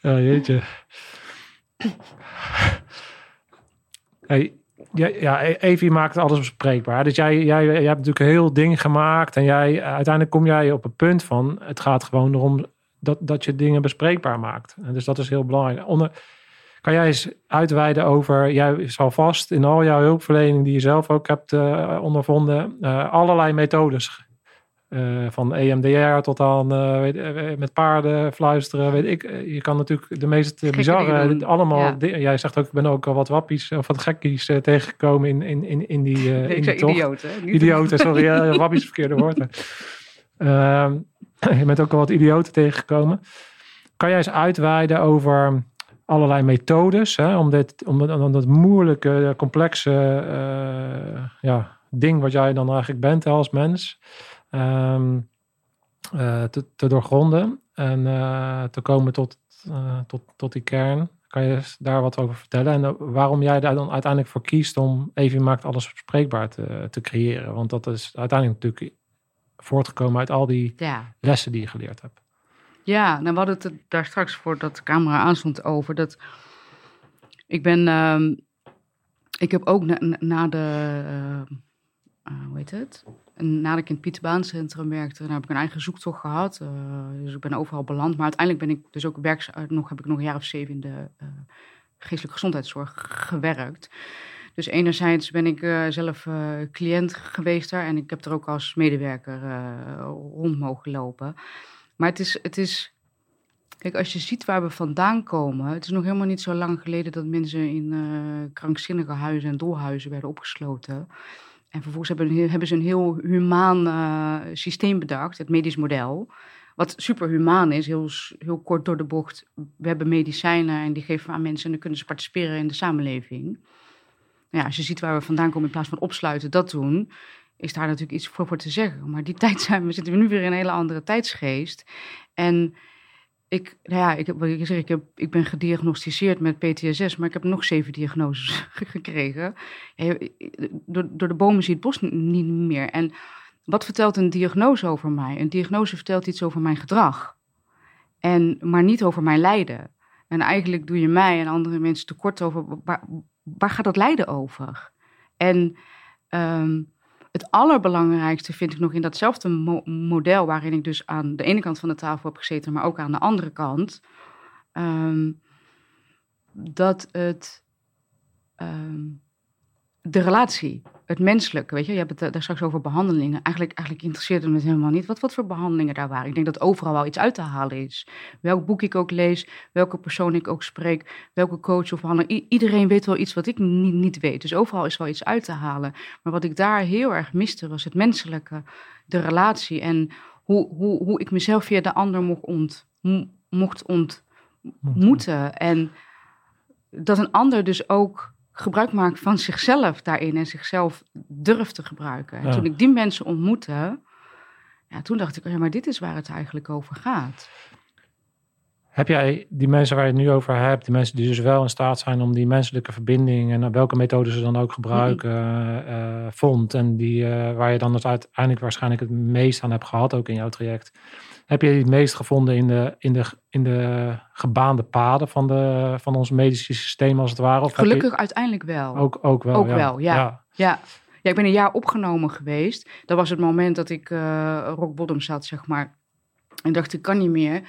ja jeetje. Hey, ja, ja, Evie maakt alles bespreekbaar. Dus jij, jij, jij hebt natuurlijk een heel ding gemaakt. En jij, uiteindelijk kom jij op het punt van... het gaat gewoon erom dat, dat je dingen bespreekbaar maakt. En dus dat is heel belangrijk. Onder, kan jij eens uitweiden over... jij zal vast in al jouw hulpverlening... die je zelf ook hebt eh, ondervonden... eh, allerlei methodes eh, van EMDR tot aan weet, met paarden fluisteren. Weet ik. Je kan natuurlijk de meest bizarre, allemaal. Ja. di- Jij zegt ook, ik ben ook al wat wappies of wat gekkies tegengekomen in, in, in, in die, Nee, in die tocht. Niet- Idioten, sorry, uh, wappies verkeerde woord. Ehm, je bent ook al wat idioten tegengekomen. Kan jij eens uitweiden over allerlei methodes hè, om, dit, om, dat- om dat moeilijke, complexe eh, ja, ding wat jij dan eigenlijk bent als mens ehm, eh, te, te doorgronden en eh, te komen tot, tot, tot die kern. Kan je daar wat over vertellen? En waarom jij daar dan uiteindelijk voor kiest om Evie maakt alles bespreekbaar te, te creëren? Want dat is uiteindelijk natuurlijk voortgekomen uit al die Ja. lessen die je geleerd hebt. Ja, nou, we hadden het daar straks voordat de camera aanstond over. Dat ik ben, ehm, ik heb ook na, de, eh, eh, hoe heet het? Nadat ik in het Pieterbaancentrum werkte, dan heb ik een eigen zoektocht gehad. Eh, dus ik ben overal beland. Maar uiteindelijk ben ik dus ook werkzaam, nog heb ik nog een jaar of zeven in de geestelijke gezondheidszorg gewerkt. Dus enerzijds ben ik zelf cliënt geweest daar en ik heb er ook als medewerker rond mogen lopen. Maar het is, het is. Kijk, als je ziet waar we vandaan komen. Het is nog helemaal niet zo lang geleden dat mensen in eh, krankzinnige huizen en dolhuizen werden opgesloten. En vervolgens hebben, hebben ze een heel humaan eh, systeem bedacht, het medisch model. Wat superhumaan is, heel, heel kort door de bocht. We hebben medicijnen en die geven we aan mensen en dan kunnen ze participeren in de samenleving. Nou ja, als je ziet waar we vandaan komen in plaats van opsluiten, dat doen, is daar natuurlijk iets voor, voor te zeggen. Maar die tijd zijn we, zitten we nu weer in een hele andere tijdsgeest. En ik, nou ja, ik, heb, ik, zeg, ik, heb, ik ben gediagnosticeerd met PTSS, maar ik heb nog zeven diagnoses gekregen. Door, door de bomen zie je het bos niet meer. En wat vertelt een diagnose over mij? Een diagnose vertelt iets over mijn gedrag. En, maar niet over mijn lijden. En eigenlijk doe je mij en andere mensen tekort over waar, gaat dat lijden over? En um, het allerbelangrijkste vind ik nog in datzelfde model, waarin ik dus aan de ene kant van de tafel heb gezeten, maar ook aan de andere kant, um, dat het um, de relatie, het menselijke, weet je, je hebt het daar straks over behandelingen. Eigenlijk, eigenlijk interesseert het me helemaal niet wat, wat voor behandelingen daar waren. Ik denk dat overal wel iets uit te halen is. Welk boek ik ook lees, welke persoon ik ook spreek, welke coach of behandelaar. iedereen weet wel iets wat ik niet, niet weet. Dus overal is wel iets uit te halen. Maar wat ik daar heel erg miste was het menselijke, de relatie en hoe, hoe, hoe ik mezelf via de ander mocht, ont, mocht ontmoeten. En dat een ander dus ook gebruik maakt van zichzelf daarin en zichzelf durft te gebruiken. En toen ik die mensen ontmoette, ja, toen dacht ik, oh ja, maar dit is waar het eigenlijk over gaat. Heb jij die mensen waar je het nu over hebt, die mensen die dus wel in staat zijn om die menselijke verbinding en welke methode ze dan ook gebruiken, uh, vond en die, uh, waar je dan dus uiteindelijk waarschijnlijk het meest aan hebt gehad, ook in jouw traject? Heb je het meest gevonden in de, in de, in de gebaande paden van, de, van ons medische systeem, als het ware? Of Gelukkig uiteindelijk wel. Ook, ook wel. Ook ja. wel, ja. ja. ja. ik ben een jaar opgenomen geweest. Dat was het moment dat ik uh, rock bottom zat, zeg maar. En dacht, ik kan niet meer.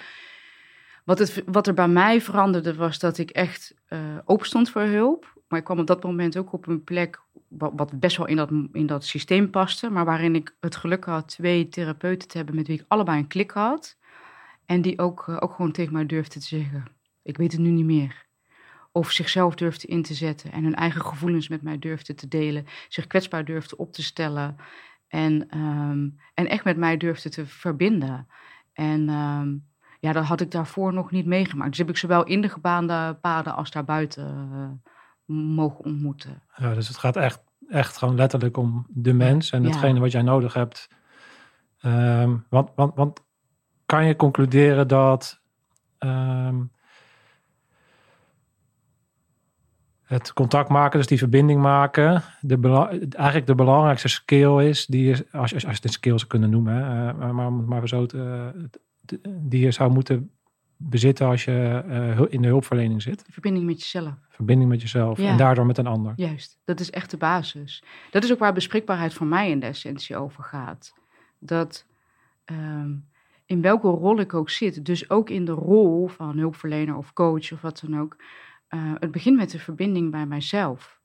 Wat, het, wat er bij mij veranderde, was dat ik echt uh, open stond voor hulp. Maar ik kwam op dat moment ook op een plek wat, best wel in dat, in dat systeem paste, maar waarin ik het geluk had twee therapeuten te hebben met wie ik allebei een klik had. En die ook, eh, ook gewoon tegen mij durfden te zeggen: Ik weet het nu niet meer. Of zichzelf durfde in te zetten en hun eigen gevoelens met mij durfde te delen, zich kwetsbaar durfde op te stellen en, ehm, en echt met mij durfde te verbinden. En um, ja, dat had ik daarvoor nog niet meegemaakt. Dus heb ik zowel in de gebaande paden als daarbuiten uh, mogen ontmoeten. Ja, dus het gaat echt, echt gewoon letterlijk om de mens en hetgene wat jij nodig hebt. Um, want, want, want kan je concluderen dat um, het contact maken, dus die verbinding maken, de eigenlijk de belangrijkste skill is, die je, als, als, als je het een skill zou kunnen noemen, hè, maar, maar, maar zo, te, die je zou moeten bezitten als je uh, in de hulpverlening zit. Verbinding met jezelf. Verbinding met jezelf en daardoor met een ander. Juist, dat is echt de basis. Dat is ook waar beschikbaarheid voor mij in de essentie over gaat. Dat um, in welke rol ik ook zit, dus ook in de rol van hulpverlener of coach of wat dan ook, uh, het begint met de verbinding bij mijzelf.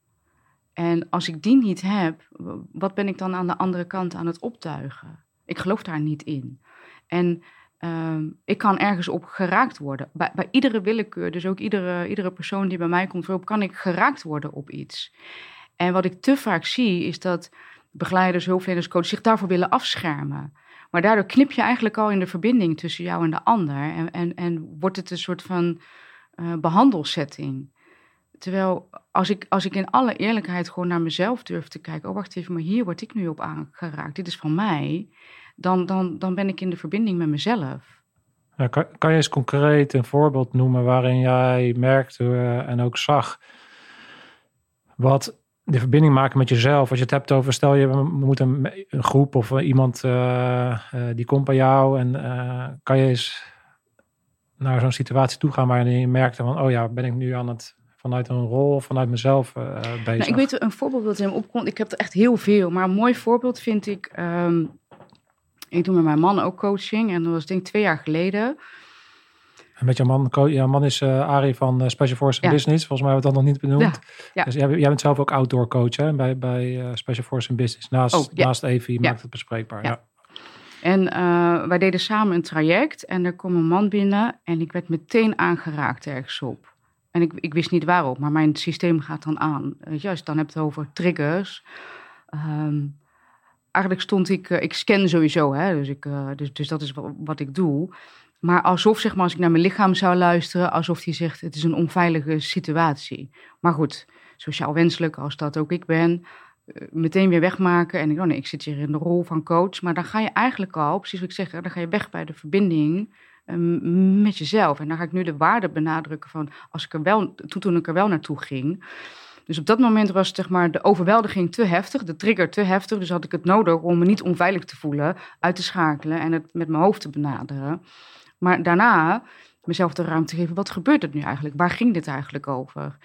En als ik die niet heb, wat ben ik dan aan de andere kant aan het optuigen? Ik geloof daar niet in. En Um, ik kan ergens op geraakt worden. Bij, bij, iedere willekeur, dus ook iedere, iedere persoon die bij mij komt voorop, kan ik geraakt worden op iets. En wat ik te vaak zie, is dat begeleiders, hulpverleners, coaches zich daarvoor willen afschermen. Maar daardoor knip je eigenlijk al in de verbinding tussen jou en de ander. En, en, en wordt het een soort van uh, behandelsetting. Terwijl als ik, als ik in alle eerlijkheid gewoon naar mezelf durf te kijken. Oh, wacht even, maar hier word ik nu op aangeraakt. Dit is van mij dan, dan, dan ben ik in de verbinding met mezelf. Ja, kan, kan, je eens concreet een voorbeeld noemen waarin jij merkte uh, en ook zag wat de verbinding maken met jezelf. Als je het hebt over, stel je moet een, een groep of iemand uh, uh, die komt bij jou en kan je eens naar zo'n situatie toe gaan waarin je merkte van, oh ja, ben ik nu aan het vanuit een rol, vanuit mezelf bezig? Nou, ik weet een voorbeeld dat hem opkomt. Ik heb er echt heel veel, maar een mooi voorbeeld vind ik. Um, ik doe met mijn man ook coaching en dat was denk ik twee jaar geleden. En met jouw man, jouw man is uh, Arie van uh, Special Forces Business. Volgens mij hebben we dat nog niet benoemd. Ja. Dus jij, jij, bent zelf ook outdoor coach hè, bij, bij uh, Special Forces Business. Naast, oh, naast maakt het bespreekbaar. Ja. En wij deden samen een traject en er kwam een man binnen en ik werd meteen aangeraakt ergens op. En ik, ik wist niet waarop, maar mijn systeem gaat dan aan. Juist, dan heb je het over triggers. Um, eigenlijk stond ik, eh, ik scan sowieso, hè, dus, ik, eh, dus, dus dat is wat, ik doe. Maar alsof, zeg maar, als ik naar mijn lichaam zou luisteren, alsof die zegt: het is een onveilige situatie. Maar goed, sociaal wenselijk als dat ook ik ben, eh, meteen weer wegmaken. En ik, oh nee, ik zit hier in de rol van coach. Maar dan ga je eigenlijk al, precies wat ik zeg, dan ga je weg bij de verbinding ehm, met jezelf. En dan ga ik nu de waarde benadrukken van als ik er wel, toen, toen ik er wel naartoe ging. Dus op dat moment was zeg maar, de overweldiging te heftig, de trigger te heftig. Dus had ik het nodig om me niet onveilig te voelen, uit te schakelen en het met mijn hoofd te benaderen. Maar daarna mezelf de ruimte geven, wat gebeurt er nu eigenlijk? Waar ging dit eigenlijk over?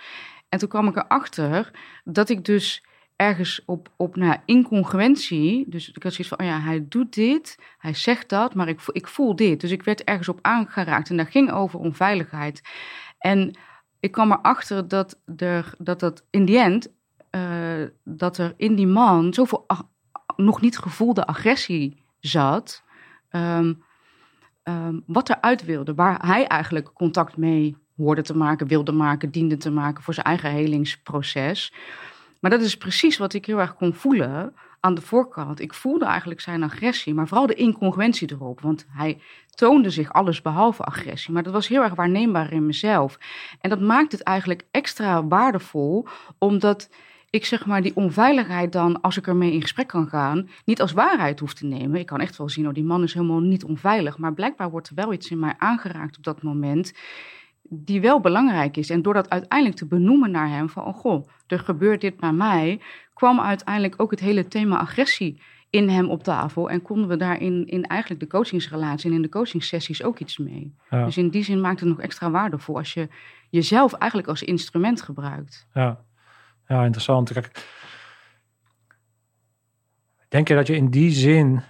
En toen kwam ik erachter dat ik dus ergens op, op nou, incongruentie, dus ik had zoiets van, oh ja, hij doet dit, hij zegt dat, maar ik, ik voel dit. Dus ik werd ergens op aangeraakt en dat ging over onveiligheid. En ik kwam erachter dat er, dat, dat in die end, uh, dat er in die man zoveel nog niet gevoelde agressie zat. Um, um, wat eruit wilde, waar hij eigenlijk contact mee hoorde te maken, wilde maken, diende te maken voor zijn eigen helingsproces. Maar dat is precies wat ik heel erg kon voelen aan de voorkant. Ik voelde eigenlijk zijn agressie, maar vooral de incongruentie erop. Want hij toonde zich alles behalve agressie. Maar dat was heel erg waarneembaar in mezelf. En dat maakt het eigenlijk extra waardevol, omdat ik zeg maar die onveiligheid dan, als ik ermee in gesprek kan gaan, niet als waarheid hoef te nemen. Ik kan echt wel zien, oh, die man is helemaal niet onveilig. Maar blijkbaar wordt er wel iets in mij aangeraakt op dat moment die wel belangrijk is. En door dat uiteindelijk te benoemen naar hem van, oh goh, er gebeurt dit bij mij, kwam uiteindelijk ook het hele thema agressie in hem op tafel. En konden we daarin in eigenlijk de coachingsrelatie en in de coachingsessies ook iets mee. Dus in die zin maakt het nog extra waardevol als je jezelf eigenlijk als instrument gebruikt. Ja, ja interessant. Kijk, denk je dat je in die zin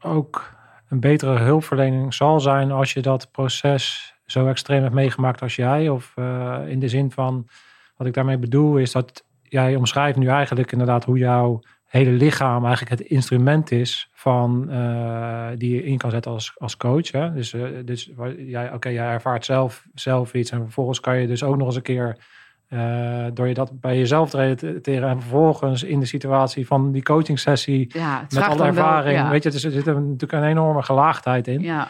ook een betere hulpverlening zal zijn als je dat proces zo extreem hebt meegemaakt als jij? Of uh, in de zin van, wat ik daarmee bedoel, is dat jij omschrijft nu eigenlijk inderdaad hoe jouw hele lichaam eigenlijk het instrument is van uh, die je in kan zetten als, als coach. Hè? Dus, uh, dus jij, oké, jij ervaart zelf, zelf iets en vervolgens kan je dus ook nog eens een keer uh, door je dat bij jezelf te relateren en vervolgens in de situatie van die coaching sessie ja, met alle ervaring, ja. weet je, er zit natuurlijk een enorme gelaagdheid in. Ja.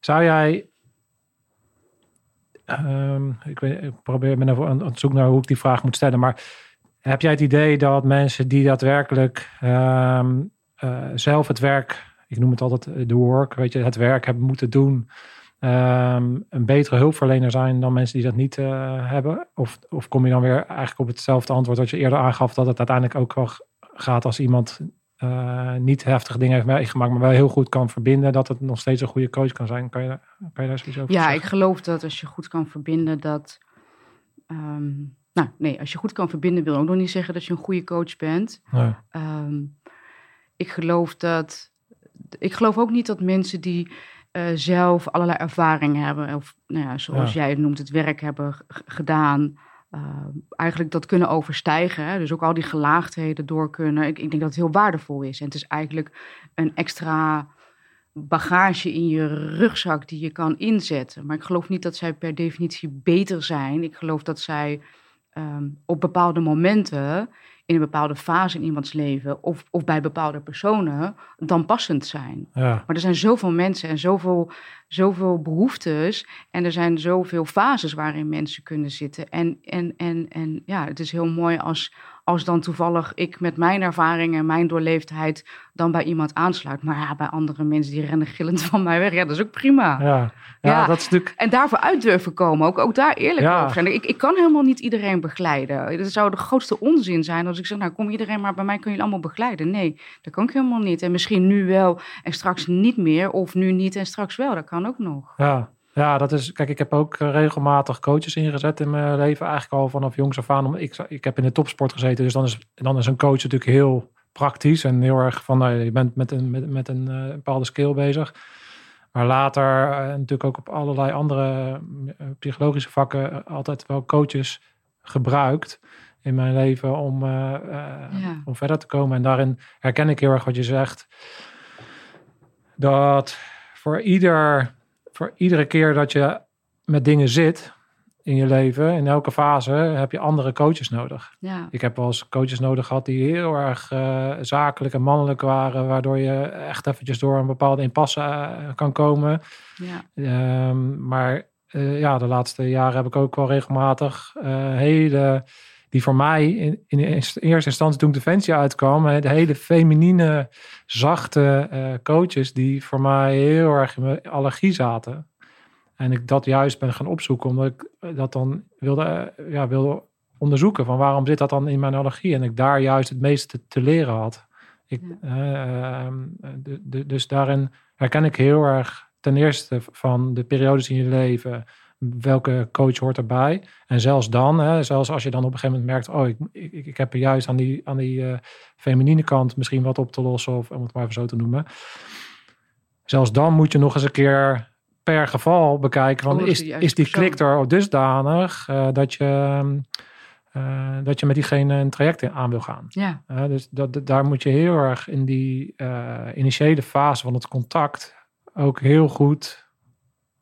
Zou jij Um, ik, probeer me aan het zoeken naar hoe ik die vraag moet stellen. Maar heb jij het idee dat mensen die daadwerkelijk um, uh, zelf het werk, ik noem het altijd de work, weet je, het werk hebben moeten doen, um, een betere hulpverlener zijn dan mensen die dat niet uh, hebben? Of, of kom je dan weer eigenlijk op hetzelfde antwoord wat je eerder aangaf, dat het uiteindelijk ook wel gaat als iemand uh, niet heftige dingen heeft meegemaakt, maar wel heel goed kan verbinden, dat het nog steeds een goede coach kan zijn. Kan je, kan je daar zoiets over ja, zeggen? Ja, ik geloof dat als je goed kan verbinden, dat. Um, nou, nee, als je goed kan verbinden, wil ook nog niet zeggen dat je een goede coach bent. Nee. Um, ik geloof dat. Ik geloof ook niet dat mensen die uh, zelf allerlei ervaringen hebben, of nou ja, zoals ja. jij het noemt, het werk hebben gedaan uh, eigenlijk dat kunnen overstijgen. Hè? Dus ook al die gelaagdheden door kunnen. Ik, ik denk dat het heel waardevol is. En het is eigenlijk een extra bagage in je rugzak die je kan inzetten. Maar ik geloof niet dat zij per definitie beter zijn. Ik geloof dat zij um, op bepaalde momenten in een bepaalde fase in iemands leven of, of bij bepaalde personen dan passend zijn. Ja. Maar er zijn zoveel mensen en zoveel, zoveel behoeftes en er zijn zoveel fases waarin mensen kunnen zitten. En, en, en, en ja, het is heel mooi als, als dan toevallig ik met mijn ervaring en mijn doorleefdheid dan bij iemand aansluit. Maar ja, bij andere mensen die rennen gillend van mij weg, ja, dat is ook prima. Ja, ja, dat is natuurlijk... En daarvoor uit durven komen, ook, ook daar eerlijk ja. over zijn. Ik, ik kan helemaal niet iedereen begeleiden. Dat zou de grootste onzin zijn als ik zeg, nou kom iedereen maar bij mij kun je allemaal begeleiden. Nee, dat kan ik helemaal niet. En misschien nu wel en straks niet meer, of nu niet en straks wel. Dat kan ook nog. Ja, ja, dat is. Kijk, ik heb ook regelmatig coaches ingezet in mijn leven. Eigenlijk al vanaf jongs af aan. Ik, ik heb in de topsport gezeten. Dus dan is, dan is een coach natuurlijk heel praktisch. En heel erg van. Nou, je bent met een, met, met een uh, bepaalde skill bezig. Maar later uh, natuurlijk ook op allerlei andere uh, psychologische vakken. altijd wel coaches gebruikt in mijn leven om, ja. om verder te komen. En daarin herken ik heel erg wat je zegt. Dat voor ieder voor iedere keer dat je met dingen zit, in je leven, in elke fase, heb je andere coaches nodig. Ja, Ik heb wel eens coaches nodig gehad die heel erg eh, zakelijk en mannelijk waren, waardoor je echt eventjes door een bepaalde impasse eh, kan komen. ja, Ehm, maar eh, ja, de laatste jaren heb ik ook wel regelmatig hele, die voor mij in, in eerste instantie toen Defensie uitkwam, de hele feminine, zachte eh, coaches die voor mij heel erg in mijn allergie zaten. En ik dat juist ben gaan opzoeken, omdat ik dat dan wilde, eh, ja, wilde onderzoeken van waarom zit dat dan in mijn allergie. En ik daar juist het meeste te leren had. Ik, eh, ehm, dus daarin herken ik heel erg ten eerste van de periodes in je leven. Welke coach hoort erbij? En zelfs dan, hè, zelfs als je dan op een gegeven moment merkt: Oh, ik, ik, ik heb er juist aan die, aan die eh, feminine kant misschien wat op te lossen, of om het maar even zo te noemen. Zelfs dan moet je nog eens een keer per geval bekijken: van, Oh, is is, die klik er dusdanig eh, dat, je, eh, dat je met diegene een traject in aan wil gaan? ja, Uh, dus dat, dat- daar moet je heel erg in die eh, initiële fase van het contact ook heel goed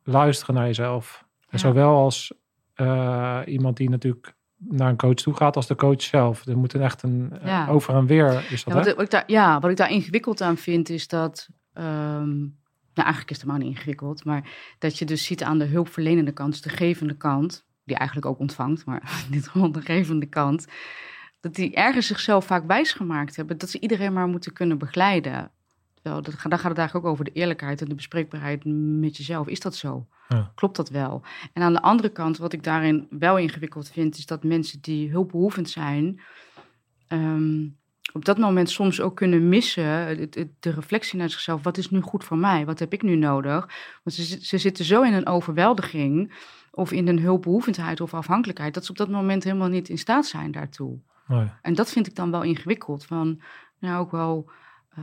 luisteren naar jezelf. Ja. zowel als eh, iemand die natuurlijk naar een coach toe gaat, als de coach zelf. Er moet een echt een eh, Ja. over en weer is dat. Ja, hè? wat, wat ik daar, ja, wat ik daar ingewikkeld aan vind is dat. ehm, nou, eigenlijk is het helemaal niet ingewikkeld. Maar dat je dus ziet aan de hulpverlenende kant, dus de gevende kant. Die eigenlijk ook ontvangt, maar in dit geval de gevende kant. Dat die ergens zichzelf vaak wijsgemaakt hebben. Dat ze iedereen maar moeten kunnen begeleiden. Terwijl, dat, gaat- daar gaat het eigenlijk ook over de eerlijkheid en de bespreekbaarheid met jezelf. Is dat zo? Ja. Klopt dat wel? En aan de andere kant, wat ik daarin wel ingewikkeld vind, is dat mensen die hulpbehoevend zijn, ehm, op dat moment soms ook kunnen missen het- de reflectie naar zichzelf. Wat is nu goed voor mij? Wat heb ik nu nodig? Want ze, ze zitten zo in een overweldiging of in een hulpbehoevendheid of afhankelijkheid, dat ze op dat moment helemaal niet in staat zijn daartoe. En dat vind ik dan wel ingewikkeld. Van, nou, ook wel eh,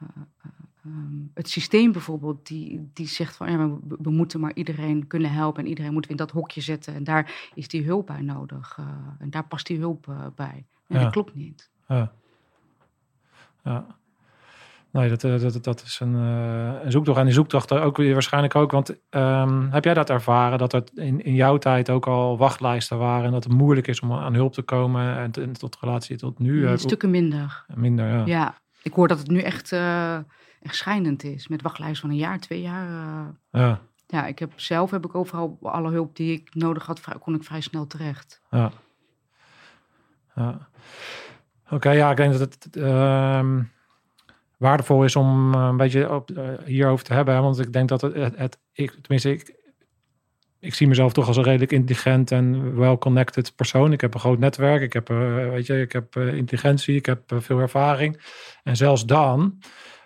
eh, eh, ehm, het systeem bijvoorbeeld, die, die zegt van ja, maar we, we moeten maar iedereen kunnen helpen en iedereen moeten we in dat hokje zetten. En daar is die hulp bij nodig. en daar past die hulp bij. Nee, Ja. dat klopt niet. Ja. ja. Nee, dat, dat, dat is een, een zoektocht. En die zoektocht ook weer waarschijnlijk ook. Want ehm, heb jij dat ervaren? Dat er in, in jouw tijd ook al wachtlijsten waren. En dat het moeilijk is om aan hulp te komen. En, en tot relatie tot nu. eh, Stukken minder. minder, ja. Ja, ik hoor dat het nu echt, eh, echt schijnend is. Met wachtlijst van een jaar, twee jaar. eh. Ja, ja, ik heb zelf heb ik overal alle hulp die ik nodig had, kon ik vrij snel terecht. ja. ja. Oké, ja, ik denk dat het ehm, waardevol is om eh, een beetje op, hierover te hebben. hè, Want ik denk dat het, het, het- ik, tenminste, ik, ik zie mezelf toch als een redelijk intelligent en well-connected persoon. Ik heb een groot netwerk, ik heb, eh, weet je, ik heb eh, intelligentie, ik heb eh, veel ervaring. En zelfs dan,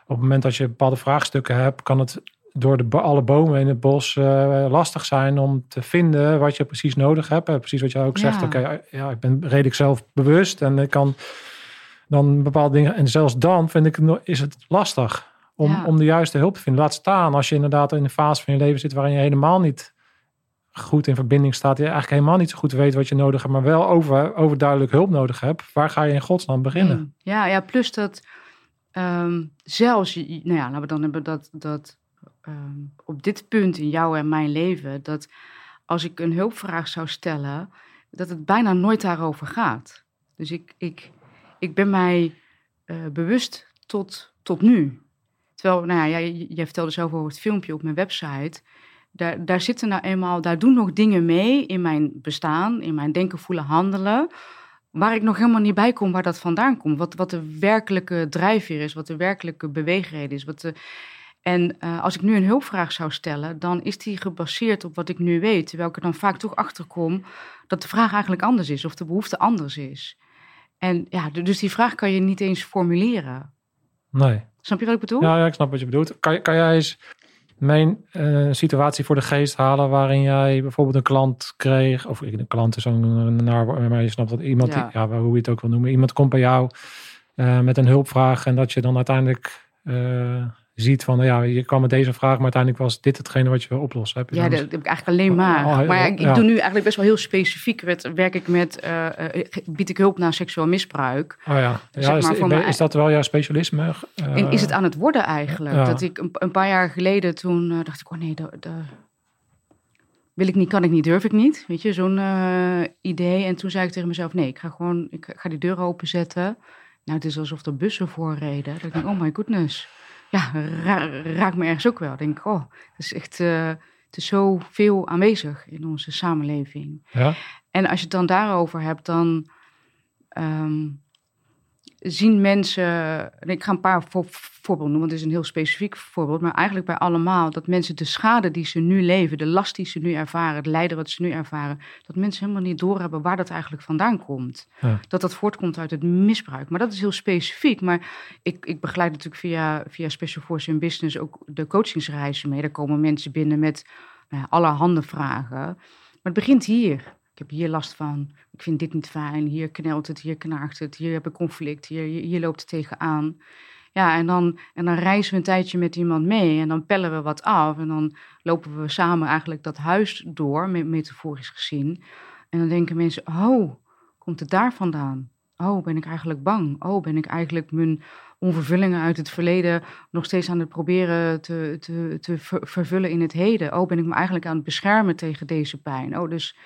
op het moment dat je bepaalde vraagstukken hebt, kan het door de, alle bomen in het bos lastig zijn om te vinden wat je precies nodig hebt. Precies wat jij ook zegt. Ja. Oké, ja, ik ben redelijk zelfbewust en ik kan dan bepaalde dingen. En zelfs dan vind ik is het lastig om, Ja. om de juiste hulp te vinden. Laat staan als je inderdaad in een fase van je leven zit waarin je helemaal niet goed in verbinding staat. Je eigenlijk helemaal niet zo goed weet wat je nodig hebt, maar wel over, overduidelijk hulp nodig hebt. Waar ga je in godsnaam beginnen? Mm. Ja, ja, plus dat ehm, zelfs, nou ja, laten we dan hebben dat, dat ehm, op dit punt in jouw en mijn leven, dat als ik een hulpvraag zou stellen, dat het bijna nooit daarover gaat. Dus ik, ik, ik ben mij eh, bewust tot, tot nu. Terwijl, nou ja, jij, jij vertelde zelf over het filmpje op mijn website. Daar, daar zitten nou eenmaal, daar doen nog dingen mee in mijn bestaan, in mijn denken, voelen, handelen waar ik nog helemaal niet bij kom waar dat vandaan komt. Wat, wat de werkelijke drijfveer is, wat de werkelijke beweegreden is. Wat de, en eh, als ik nu een hulpvraag zou stellen, dan is die gebaseerd op wat ik nu weet. Terwijl ik er dan vaak toch achter kom dat de vraag eigenlijk anders is of de behoefte anders is. En ja, dus die vraag kan je niet eens formuleren. Nee. Snap je wat ik bedoel? Ja, ja, ik snap wat je bedoelt. Kan, kan jij eens mijn eh, situatie voor de geest halen waarin jij bijvoorbeeld een klant kreeg, of een klant is zo'n naar, maar je snapt wat iemand, Ja. Die, ja, hoe je het ook wil noemen, iemand komt bij jou eh, met een hulpvraag en dat je dan uiteindelijk eh, ziet van, ja, je kwam met deze vraag, maar uiteindelijk was dit hetgene wat je wil oplossen. Heb je Ja, dat heb ik eigenlijk alleen maar. Oh, oh, maar ja, ik, ik ja. doe nu eigenlijk best wel heel specifiek. Werk, werk ik met, eh, eh, bied ik hulp na seksueel misbruik. Oh ja, ja is, maar mij- is dat wel jouw specialisme? Eh, En is het aan het worden eigenlijk? ja. Dat ik een, een paar jaar geleden toen eh, dacht ik, oh nee, de... wil ik niet, kan ik niet, durf ik niet. Weet je, zo'n idee. En toen zei ik tegen mezelf, nee, ik ga gewoon, ik ga die deur openzetten. Nou, het is alsof er bussen voorreden. Dat ik denk, oh my goodness. Ja, ra raakt me ergens ook wel. Ik denk, oh, het is echt, uh, het is zoveel aanwezig in onze samenleving. Ja. En als je het dan daarover hebt, dan... Um, zien mensen, ik ga een paar voorbeelden noemen, want het is een heel specifiek voorbeeld, maar eigenlijk bij allemaal, dat mensen de schade die ze nu leven, de last die ze nu ervaren, het lijden wat ze nu ervaren, dat mensen helemaal niet doorhebben waar dat eigenlijk vandaan komt. Ja. Dat dat voortkomt uit het misbruik. Maar dat is heel specifiek. Maar ik, ik begeleid natuurlijk via, via Special Force in Business ook de coachingsreizen mee. Daar komen mensen binnen met nou allerhande vragen. Maar het begint hier heb hier last van, ik vind dit niet fijn, hier knelt het, hier knaagt het, hier heb ik conflict, hier, hier, loopt het tegenaan. Ja, en dan, en dan reizen we een tijdje met iemand mee en dan pellen we wat af en dan lopen we samen eigenlijk dat huis door, metaforisch gezien. En dan denken mensen, oh, komt het daar vandaan? Oh, ben ik eigenlijk bang? Oh, ben ik eigenlijk mijn onvervullingen uit het verleden nog steeds aan het proberen te, te, te vervullen in het heden? Oh, ben ik me eigenlijk aan het beschermen tegen deze pijn? Oh, dus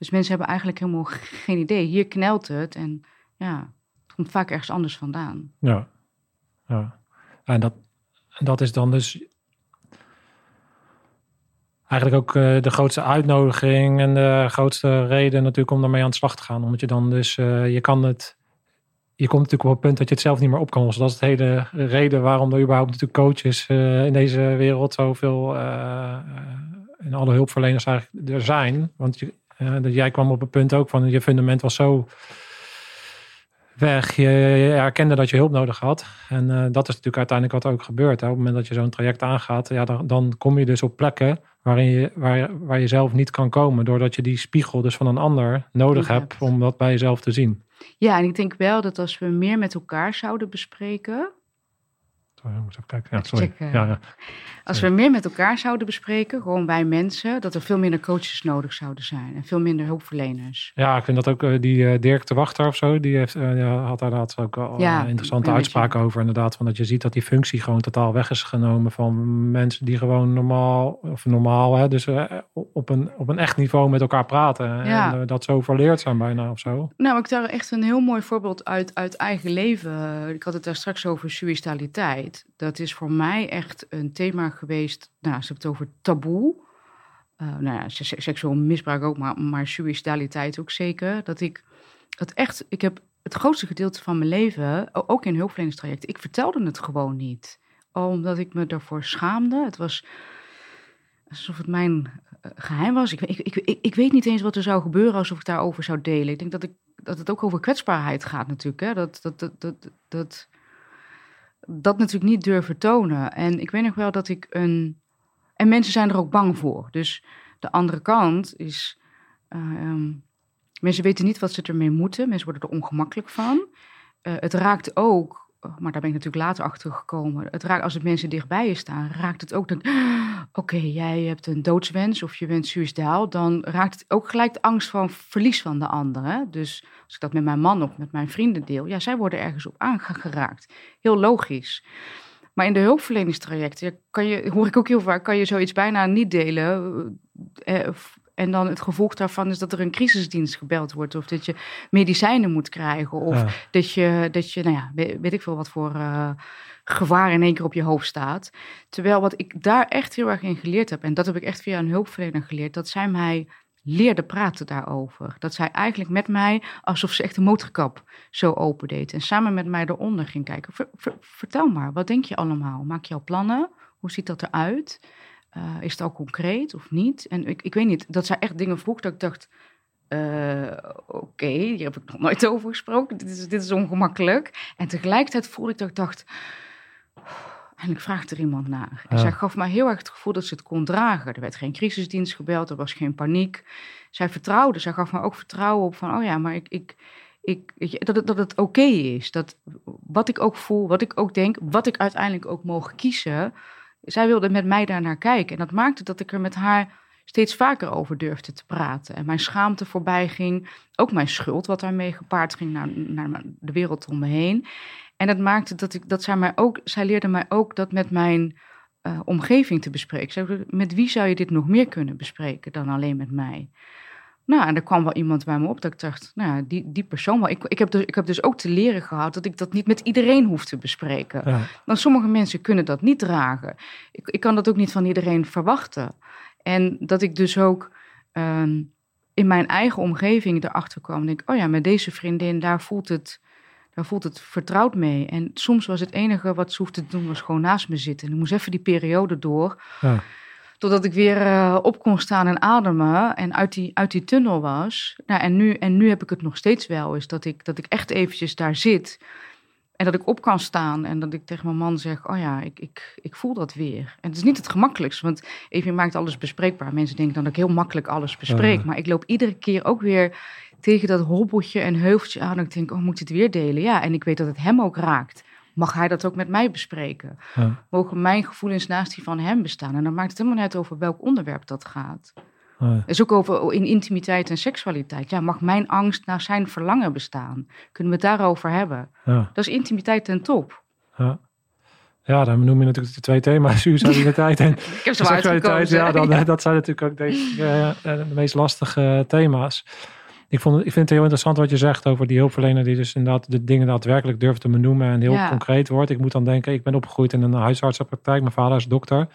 dus mensen hebben eigenlijk helemaal geen idee. Hier knelt het en ja, het komt vaak ergens anders vandaan. Ja, ja. En dat, dat is dan dus eigenlijk ook uh, de grootste uitnodiging en de grootste reden natuurlijk om daarmee aan de slag te gaan. Omdat je dan dus, uh, je kan het, je komt natuurlijk op het punt dat je het zelf niet meer op kan lossen. Dat is het hele reden waarom er überhaupt natuurlijk coaches uh, in deze wereld zoveel, en alle hulpverleners eigenlijk er zijn. Want je, dat jij kwam op het punt ook van je fundament was zo weg. Je, herkende dat je hulp nodig had. En uh, dat is natuurlijk uiteindelijk wat ook gebeurt. Hè. Op het moment dat je zo'n traject aangaat, ja, dan, dan, kom je dus op plekken waarin je, waar, waar je zelf niet kan komen. Doordat je die spiegel dus van een ander nodig hebt om dat bij jezelf te zien. Ja, en ik denk wel dat als we meer met elkaar zouden bespreken, moet even kijken. Ja, sorry. Ja, ja. Als we meer met elkaar zouden bespreken, gewoon bij mensen, dat er veel minder coaches nodig zouden zijn en veel minder hulpverleners. Ja, ik vind dat ook uh, die uh, Dirk de Wachter of zo, die heeft, ja, had daar laatst ook al ja, interessante uitspraken over. Inderdaad, van dat je ziet dat die functie gewoon totaal weg is genomen van mensen die gewoon normaal, of normaal, hè, dus op, een, op een echt niveau met elkaar praten. Ja. En dat zo verleerd zijn bijna of zo. Nou, ik daar echt een heel mooi voorbeeld uit, uit eigen leven. Ik had het daar straks over Dat is voor mij echt een thema geweest. Nou, ze hebben het over taboe. Uh, nou ja, seksueel misbruik ook, maar, maar suicidaliteit ook zeker. Dat ik het echt, ik heb het grootste gedeelte van mijn leven, ook in hulpverleningstrajecten, ik vertelde het gewoon niet. Omdat ik me daarvoor schaamde. Het was alsof het mijn eh, geheim was. Ik, ik, ik, ik, weet niet eens wat er zou gebeuren alsof ik daarover zou delen. Ik denk dat, ik, dat het ook over kwetsbaarheid gaat natuurlijk. Hè? Dat, dat, dat, dat, dat, dat natuurlijk niet durven tonen. En ik weet nog wel dat ik een. En mensen zijn er ook bang voor. Dus de andere kant is. Uh, mensen weten niet wat ze ermee moeten. Mensen worden er ongemakkelijk van. Uh, het raakt ook maar daar ben ik natuurlijk later achter gekomen. Het raakt, als het mensen dichtbij je staan, raakt het ook dan. Oké, jij hebt een doodswens of je bent suicidaal. Dan raakt het ook gelijk de angst van verlies van de ander. Hè? Dus als ik dat met mijn man of met mijn vrienden deel, ja, zij worden ergens op aangeraakt. Heel logisch. Maar in de hulpverleningstrajecten kan je, hoor ik ook heel vaak, kan je zoiets bijna niet delen. Eh, en dan het gevolg daarvan is dat er een crisisdienst gebeld wordt. Of dat je medicijnen moet krijgen. Of dat, je, dat je, nou ja, weet, ik veel wat voor uh, gevaar in één keer op je hoofd staat. Terwijl wat ik daar echt heel erg in geleerd heb. En dat heb ik echt via een hulpverlener geleerd. Dat zij mij leerde praten daarover. Dat zij eigenlijk met mij, alsof ze echt een motorkap zo opendeed. En samen met mij eronder ging kijken. vertel maar, wat denk je allemaal? Maak je al plannen? Hoe ziet dat eruit? Uh, is het al concreet of niet? En ik, ik weet niet, dat zij echt dingen vroeg dat ik dacht... Uh, Oké, hier heb ik nog nooit over gesproken. Dit is, dit is ongemakkelijk. En tegelijkertijd voelde ik dat ik dacht... En ik vraag er iemand naar. En zij gaf mij heel erg het gevoel dat ze het kon dragen. Er werd geen crisisdienst gebeld, er was geen paniek. Zij vertrouwde, zij gaf me ook vertrouwen op van... oh ja, maar ik, ik, ik, dat, het, dat het oké is. Dat wat ik ook voel, wat ik ook denk... wat ik uiteindelijk ook mogen kiezen zij wilde met mij daar naar kijken. En dat maakte dat ik er met haar steeds vaker over durfde te praten. En mijn schaamte voorbij ging. Ook mijn schuld, wat daarmee gepaard ging naar, naar de wereld om me heen. En dat maakte dat ik dat zij mij ook, zij leerde mij ook dat met mijn eh, omgeving te bespreken. Met wie zou je dit nog meer kunnen bespreken dan alleen met mij? Nou, en er kwam wel iemand bij me op dat ik dacht, nou die, die persoon wel. Ik, ik, heb dus, ik heb dus ook te leren gehad dat ik dat niet met iedereen hoef te bespreken. Ja. Want sommige mensen kunnen dat niet dragen. Ik, ik kan dat ook niet van iedereen verwachten. En dat ik dus ook ehm, in mijn eigen omgeving erachter kwam. Denk, oh ja, met deze vriendin, daar voelt het, daar voelt het vertrouwd mee. En soms was het enige wat ze hoefde te doen, was gewoon naast me zitten. En ik moest even die periode door. Ja. Totdat ik weer eh, op kon staan en ademen en uit die, uit die tunnel was. Nou, en, nu, en nu heb ik het nog steeds wel, is dat ik, dat ik echt eventjes daar zit. En dat ik op kan staan en dat ik tegen mijn man zeg: Oh ja, ik, ik, ik voel dat weer. En het is niet het gemakkelijkst, want even maakt alles bespreekbaar. Mensen denken dan dat ik heel makkelijk alles bespreek. Maar ik loop iedere keer ook weer tegen dat hobbeltje en heuveltje aan. En ik denk: Oh, moet ik het weer delen? Ja, en ik weet dat het hem ook raakt. Mag hij dat ook met mij bespreken? Ja. Mogen mijn gevoelens naast die van hem bestaan? En dan maakt het helemaal net over welk onderwerp dat gaat. Ja. Is ook over in intimiteit en seksualiteit. Ja, mag mijn angst naar zijn verlangen bestaan? Kunnen we het daarover hebben? Ja. Dat is intimiteit ten top. Ja. ja, dan noem je natuurlijk de twee thema's, suicidaliteit en Ik heb seksualiteit. Ja, dan, Ja. dat zijn natuurlijk ook eh, eh, de meest lastige thema's. Ik, vond, het- ik vind het heel interessant wat je zegt over die hulpverlener die dus inderdaad de dingen daadwerkelijk durft te benoemen en heel Ja. concreet wordt. Ik moet dan denken, ik ben opgegroeid in een huisartsenpraktijk. Mijn vader is dokter.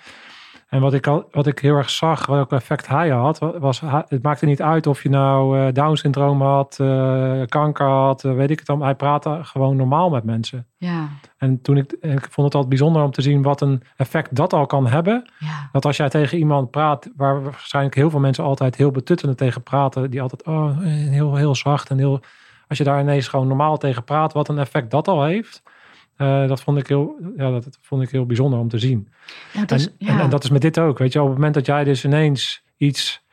En wat ik, al, wat ik heel erg zag, welk effect hij had, was het maakte niet uit of je nou eh, Down-syndroom had, eh, kanker had, eh, weet ik het dan. Hij praatte gewoon normaal met mensen. Ja, En toen ik, en ik vond het altijd bijzonder om te zien wat een effect dat al kan hebben. ja, Dat als jij tegen iemand praat, waar waarschijnlijk heel veel mensen altijd heel betuttelend tegen praten, die altijd oh, heel, heel zacht en heel. Als je daar ineens gewoon normaal tegen praat, wat een effect dat al heeft. Eh, dat, vond ik heel, ja, dat, vond ik heel bijzonder om te zien. Dat is, en, ja. en, en dat is met dit ook. Weet je, op het moment dat jij dus ineens iets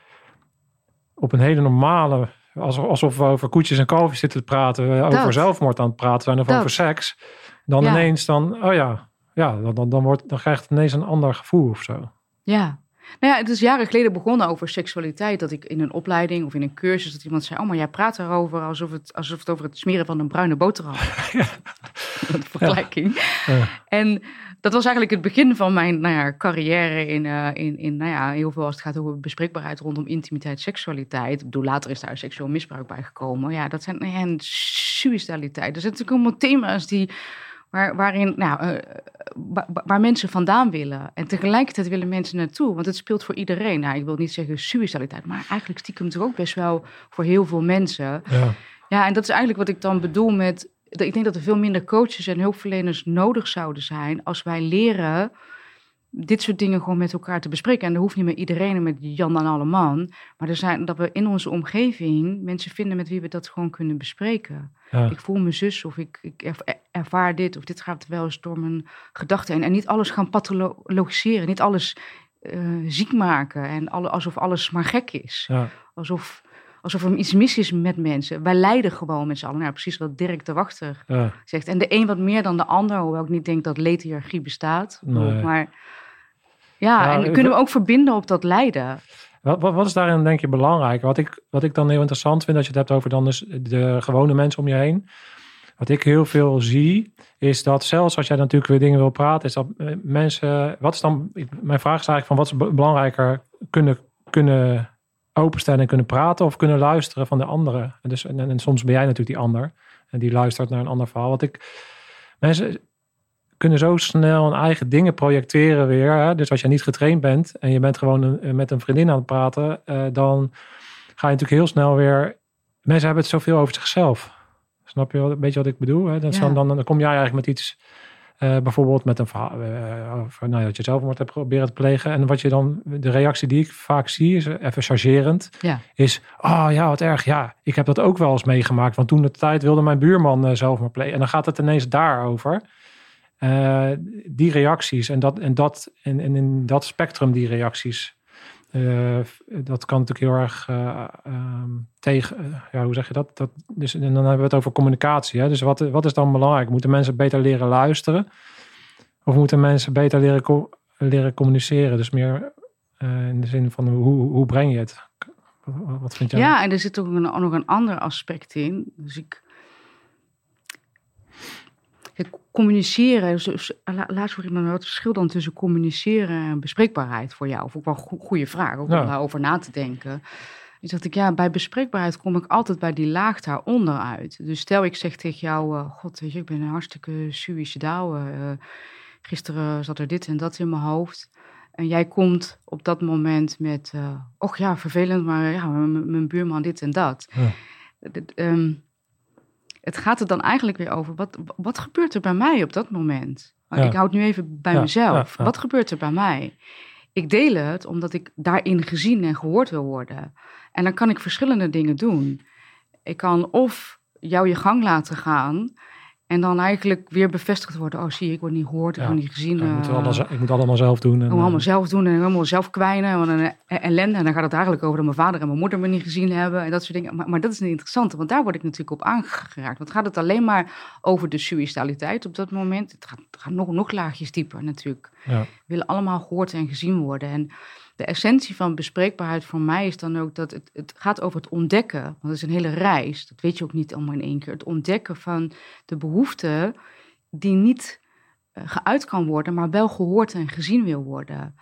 op een hele normale, alsof, alsof we over koetjes en kalfjes zitten te praten, eh, over zelfmoord aan het praten zijn of Dat. over seks, dan Ja. ineens dan, oh ja, ja dan, dan, dan, wordt, dan krijgt het ineens een ander gevoel of zo. Ja. Nou ja, het is jaren geleden begonnen over seksualiteit. Dat ik in een opleiding of in een cursus dat iemand zei: Oh, maar jij praat erover alsof het, alsof het over het smeren van een bruine boterham. Een vergelijking. Ja. En dat was eigenlijk het begin van mijn nou ja, carrière in, eh, in, in nou ja, heel veel als het gaat over bespreekbaarheid rondom intimiteit, seksualiteit. Ik bedoel, later is daar seksueel misbruik bij gekomen. Ja, dat zijn nou ja, en suicidaliteit. Er zijn natuurlijk allemaal thema's die, waar, waarin, nou, eh, wa- wa- waar mensen vandaan willen. En tegelijkertijd willen mensen naartoe, want het speelt voor iedereen. Nou, ik wil niet zeggen suicidaliteit, maar eigenlijk stiekem toch ook best wel voor heel veel mensen. Ja. Ja, en dat is eigenlijk wat ik dan bedoel met. Ik denk dat er veel minder coaches en hulpverleners nodig zouden zijn als wij leren dit soort dingen gewoon met elkaar te bespreken. En dat hoeft niet met iedereen en met Jan en alle man. Maar er zijn, dat we in onze omgeving mensen vinden met wie we dat gewoon kunnen bespreken. Ja. Ik voel mijn zus of ik, ik erv- ervaar dit of dit gaat wel eens door mijn gedachten heen. En niet alles gaan pathologiseren, niet alles eh, ziek maken en alle, alsof alles maar gek is. Ja. Alsof, alsof er iets mis is met mensen. Wij lijden gewoon met z'n allen. Nou, precies wat Dirk de Wachter Ja. zegt. En de een wat meer dan de ander, hoewel ik niet denk dat leedhiërarchie bestaat. Nee. Maar ja, Ja, en kunnen we ook verbinden op dat lijden. Wat, wat, wat is daarin denk je belangrijk? Wat ik, wat ik dan heel interessant vind als je het hebt over dan dus de gewone mensen om je heen. Wat ik heel veel zie, is dat zelfs als jij natuurlijk weer dingen wil praten, is dat eh, mensen. Wat is dan. Mijn vraag is eigenlijk van wat is be- belangrijker kunnen, kunnen openstellen en kunnen praten of kunnen luisteren van de anderen. En, dus, en soms ben jij natuurlijk die ander en die luistert naar een ander verhaal. Wat ik. Mensen kunnen zo snel hun eigen dingen projecteren weer. Hè? Dus als je niet getraind bent en je bent gewoon een- met een vriendin aan het praten, eh, dan ga je natuurlijk heel snel weer. Mensen hebben het zoveel over zichzelf. Snap je wel een beetje wat ik bedoel? Hè? Ja. dan, dan, dan kom jij eigenlijk met iets, eh, bijvoorbeeld met een verhaal eh, over nou, dat je zelfmoord hebt proberen te plegen. En wat je dan, de reactie die ik vaak zie, is even chargerend, Ja. is: Oh ja, wat erg. Ja, ik heb dat ook wel eens meegemaakt. Want toen de tijd wilde mijn buurman eh, zelfmoord plegen. En dan gaat het ineens daarover. Eh, die reacties en, dat, en, dat, en, in dat spectrum die reacties, eh, dat kan natuurlijk heel erg eh, ehm, tegen, ja, hoe zeg je dat? dat dus, en dan hebben we het over communicatie. Hè? Dus wat, wat is dan belangrijk? Moeten mensen beter leren luisteren? Of moeten mensen beter leren, leren communiceren? Dus meer in de zin van hoe, hoe breng je het? Wat wat vind jij? Ja, en er zit ook een, nog een ander aspect in. Dus ik. Kijk, communiceren, laatst vroeg iemand wat het verschil dan tussen communiceren en bespreekbaarheid voor jou? Of ook wel een goede vraag, ook om daarover na te denken. Dus dacht ik, ja, bij bespreekbaarheid kom ik altijd bij die laag daaronder uit. Dus stel ik zeg tegen jou, uh, god, weet je, ik ben hartstikke suicidaal. Uh, gisteren zat er dit en dat in mijn hoofd. En jij komt op dat moment met, uh, och ja, vervelend, maar ja, mijn buurman dit en dat. Ja. Um, het gaat er dan eigenlijk weer over, wat, wat gebeurt er bij mij op dat moment? Ik houd nu even bij mezelf. Wat gebeurt er bij mij? Ik deel het omdat ik daarin gezien en gehoord wil worden. En dan kan ik verschillende dingen doen. Ik kan of jou je gang laten gaan en dan eigenlijk weer bevestigd worden. Oh, zie je, ik word niet gehoord, ik word niet gezien. Ja, ik, moet allemaal, ik moet allemaal zelf doen. En, allemaal uh, zelf doen en helemaal zelf kwijnen. En een ellende. En dan gaat het eigenlijk over dat mijn vader en mijn moeder me niet gezien hebben. En dat soort dingen. Maar, maar dat is niet interessant, want daar word ik natuurlijk op aangeraakt. Want gaat het alleen maar over de suicidaliteit op dat moment. Het gaat, het gaat nog, nog laagjes dieper natuurlijk. Ja. We willen allemaal gehoord en gezien worden. En de essentie van bespreekbaarheid voor mij is dan ook dat het, het gaat over het ontdekken. Want het is een hele reis. Dat weet je ook niet allemaal in één keer. Het ontdekken van de behoeften die niet uh, geuit kan worden, maar wel gehoord en gezien wil worden.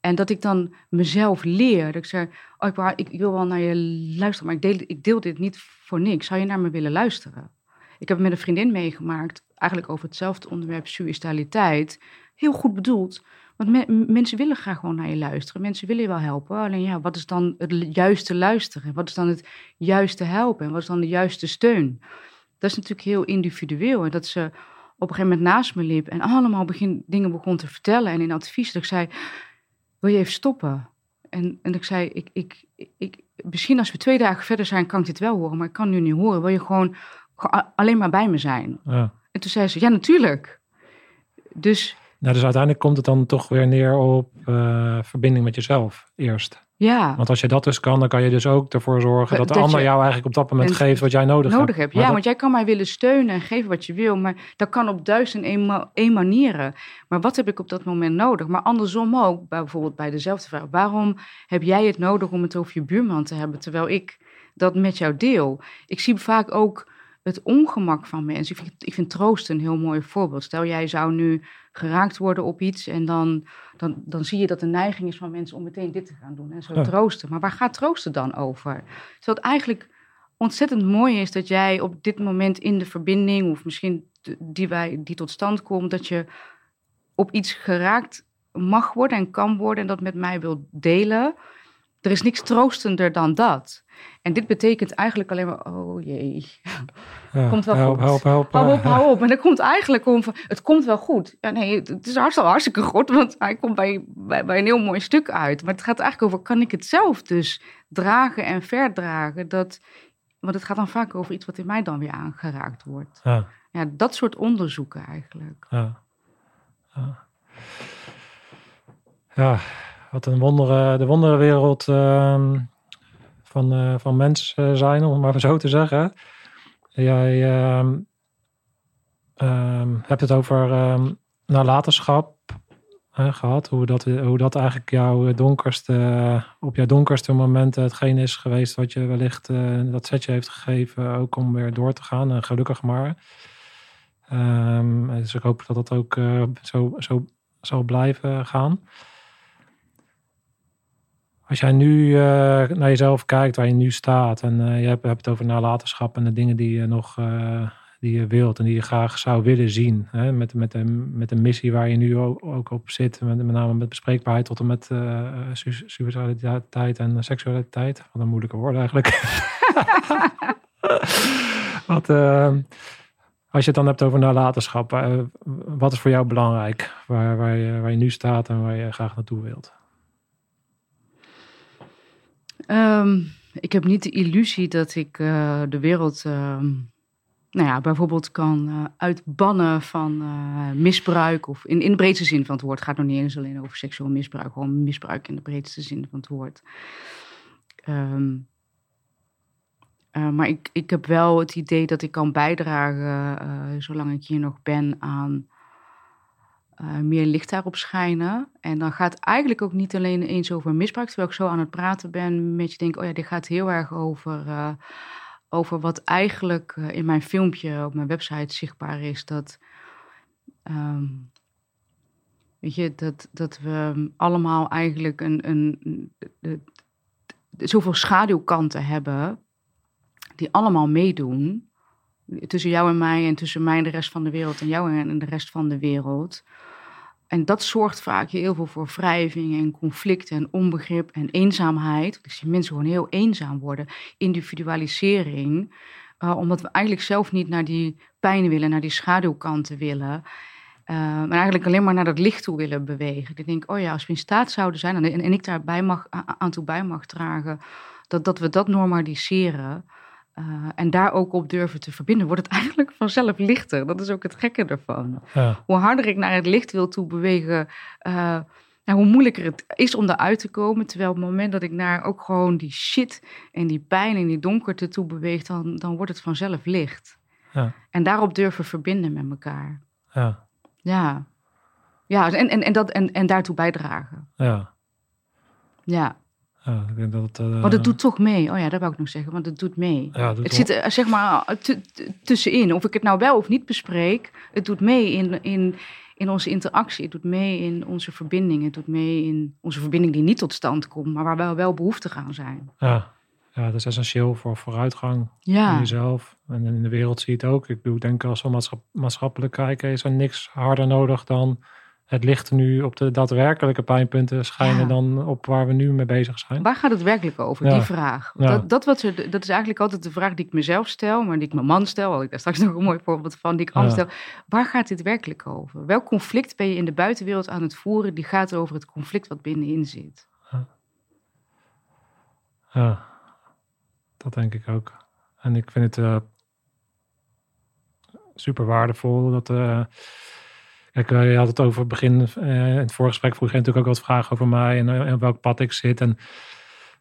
En dat ik dan mezelf leer. Dat ik zeg, oh, ik, ik wil wel naar je luisteren, maar ik deel, ik deel dit niet voor niks. Zou je naar me willen luisteren? Ik heb met een vriendin meegemaakt, eigenlijk over hetzelfde onderwerp, suicidaliteit. Heel goed bedoeld. Want mensen willen graag gewoon naar je luisteren. Mensen willen je wel helpen. Alleen ja, wat is dan het juiste luisteren? Wat is dan het juiste helpen? En wat is dan de juiste steun? Dat is natuurlijk heel individueel. En dat ze op een gegeven moment naast me liep en allemaal begin, dingen begon te vertellen. En in advies dat ik zei, wil je even stoppen? En, en ik zei, ik, ik, ik, misschien als we twee dagen verder zijn, kan ik dit wel horen. Maar ik kan nu niet horen. Wil je gewoon, alleen maar bij me zijn? Ja. En toen zei ze, ja natuurlijk. Dus nou, dus uiteindelijk komt het dan toch weer neer op uh, verbinding met jezelf eerst. Ja. Want als je dat dus kan, dan kan je dus ook ervoor zorgen dat de ander jou eigenlijk op dat moment geeft wat jij nodig, nodig hebt. Ja, want jij kan mij willen steunen en geven wat je wil, maar dat kan op duizend en één manieren. Maar wat heb ik op dat moment nodig? Maar andersom ook, bijvoorbeeld bij dezelfde vraag. Waarom heb jij het nodig om het over je buurman te hebben, terwijl ik dat met jou deel? Ik zie vaak ook het ongemak van mensen. Ik vind, ik vind troost een heel mooi voorbeeld. Stel, jij zou nu geraakt worden op iets en dan, dan, dan zie je dat de neiging is van mensen om meteen dit te gaan doen en zo troosten. Maar waar gaat troosten dan over? Terwijl het eigenlijk ontzettend mooi is dat jij op dit moment in de verbinding, of misschien die, wij, die tot stand komt, dat je op iets geraakt mag worden en kan worden en dat met mij wil delen. Er is niks troostender dan dat. En dit betekent eigenlijk alleen maar, oh jee, ja, komt wel help, goed. Help, help, hou op, hou op. En dat komt eigenlijk om, het komt wel goed. Ja, nee, het is hartstikke, hartstikke goed, want hij komt bij, bij, bij, een heel mooi stuk uit. Maar het gaat eigenlijk over, kan ik het zelf dus dragen en verdragen? Dat, want het gaat dan vaak over iets wat in mij dan weer aangeraakt wordt. Ja, ja dat soort onderzoeken eigenlijk. Ja, ja. Wat een wondere, de wonderenwereld... Uh van, uh, van mens zijn, om het maar zo te zeggen. Jij uh, hebt het over nalatenschap gehad. Hoe dat, hoe dat eigenlijk jouw donkerste, op jouw donkerste momenten hetgeen is geweest wat je wellicht uh, dat setje heeft gegeven. Ook om weer door te gaan. En gelukkig maar. Dus ik hoop dat dat ook zo, zo zal blijven gaan. Als jij nu uh, naar jezelf kijkt, waar je nu staat, en uh, je hebt, hebt, het over nalatenschap en de dingen die je nog uh, die je wilt en die je graag zou willen zien, hè, met, met, de, met de missie waar je nu ook, op zit, met, name met bespreekbaarheid tot en met seksualiteit en seksualiteit. Wat een moeilijke woord eigenlijk. wat, als je het dan hebt over nalatenschap, wat is voor jou belangrijk, waar, waar, je, waar je nu staat en waar je graag naartoe wilt? Um, ik heb niet de illusie dat ik uh, de wereld, uh, nou ja, bijvoorbeeld kan uh, uitbannen van eh, misbruik. Of in, in de breedste zin van het woord. Het gaat nog niet eens alleen over seksueel misbruik, gewoon misbruik in de breedste zin van het woord. Um, maar ik, ik heb wel het idee dat ik kan bijdragen, zolang ik hier nog ben, aan uh, meer licht daarop schijnen. En dan gaat het eigenlijk ook niet alleen eens over misbruik, terwijl ik zo aan het praten ben, met je denk, oh ja, dit gaat heel erg over, uh, over wat eigenlijk uh, in mijn filmpje op mijn website zichtbaar is. Dat ehm, weet je, dat, dat we allemaal eigenlijk een, een, de- zoveel schaduwkanten hebben, die allemaal meedoen. Tussen jou en mij en tussen mij en de rest van de wereld en jou en de rest van de wereld. En dat zorgt vaak heel veel voor wrijving en conflict en onbegrip en eenzaamheid. Ik zie mensen gewoon heel eenzaam worden. Individualisering. eh, omdat we eigenlijk zelf niet naar die pijn willen, naar die schaduwkanten willen. Uh, maar eigenlijk alleen maar naar dat licht toe willen bewegen. Ik denk, oh ja, als we in staat zouden zijn, en, en ik daarbij mag, aan toe bij mag dragen, dat, dat we dat normaliseren. Eh, en daar ook op durven te verbinden, wordt het eigenlijk vanzelf lichter. Dat is ook het gekke ervan. Ja, Hoe harder ik naar het licht wil toe bewegen, eh, nou, hoe moeilijker het is om eruit te komen. Terwijl op het moment dat ik naar ook gewoon die shit en die pijn en die donkerte toe beweeg, dan, dan wordt het vanzelf licht. Ja. En daarop durven verbinden met elkaar. ja, Ja, ja en, en, en, dat, en, en daartoe bijdragen. ja. Ja, ja ik denk dat het, eh, doet toch mee. Oh ja, dat wou ik nog zeggen, want het doet mee. ja, het doet Het wel- zit er zeg maar t- tussenin. Of ik het nou wel of niet bespreek, het doet mee in, in, in onze interactie. Het doet mee in onze verbinding. Het doet mee in onze verbinding die niet tot stand komt, maar waar wel, wel behoefte aan zijn. ja. ja, dat is essentieel voor vooruitgang in Ja, jezelf. En in de wereld zie je het ook. Ik bedoel, denk als we maatschap- maatschappelijk kijken, is er niks harder nodig dan het licht nu op de daadwerkelijke pijnpunten schijnen Ja. dan op waar we nu mee bezig zijn. waar gaat het werkelijk over? Ja. Die vraag. Ja. Dat, dat, wat er, dat is eigenlijk altijd de vraag die ik mezelf stel, maar die ik mijn man stel. Had ik daar straks nog een mooi voorbeeld van, die ik anders stel. Waar gaat dit werkelijk over? Welk conflict ben je in de buitenwereld aan het voeren? Die gaat over het conflict wat binnenin zit. Ja, dat denk ik ook. En ik vind het eh, super waardevol dat. eh kijk, eh, je had het over het begin. eh, in het vorige gesprek vroeg je natuurlijk ook wat vragen over mij en, eh, en welk pad ik zit. En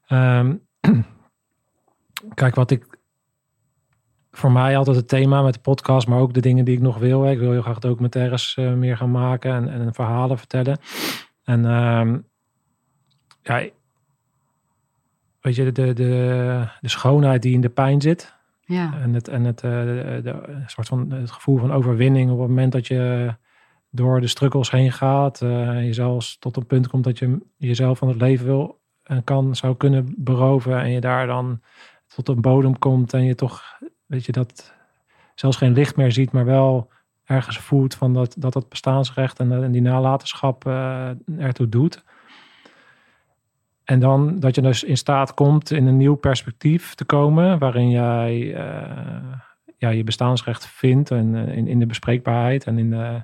ehm, kijk, wat ik. Voor mij altijd het thema met de podcast, maar ook de dingen die ik nog wil. Ik wil heel graag documentaires meer gaan maken en, en verhalen vertellen. En ehm, ja, weet je, de, de, de schoonheid die in de pijn zit. Ja, En het, en het, eh, de, de- soort van, het gevoel van overwinning op het moment dat je door de struggles heen gaat. eh, je zelfs tot een punt komt dat je jezelf van het leven wil en kan, zou kunnen beroven. En je daar dan tot een bodem komt en je toch, weet je, dat zelfs geen licht meer ziet, maar wel ergens voelt van dat dat, dat bestaansrecht en, en die nalatenschap eh, ertoe doet. En dan dat je dus in staat komt in een nieuw perspectief te komen, waarin jij eh, ja, je bestaansrecht vindt en in, in de bespreekbaarheid en in de,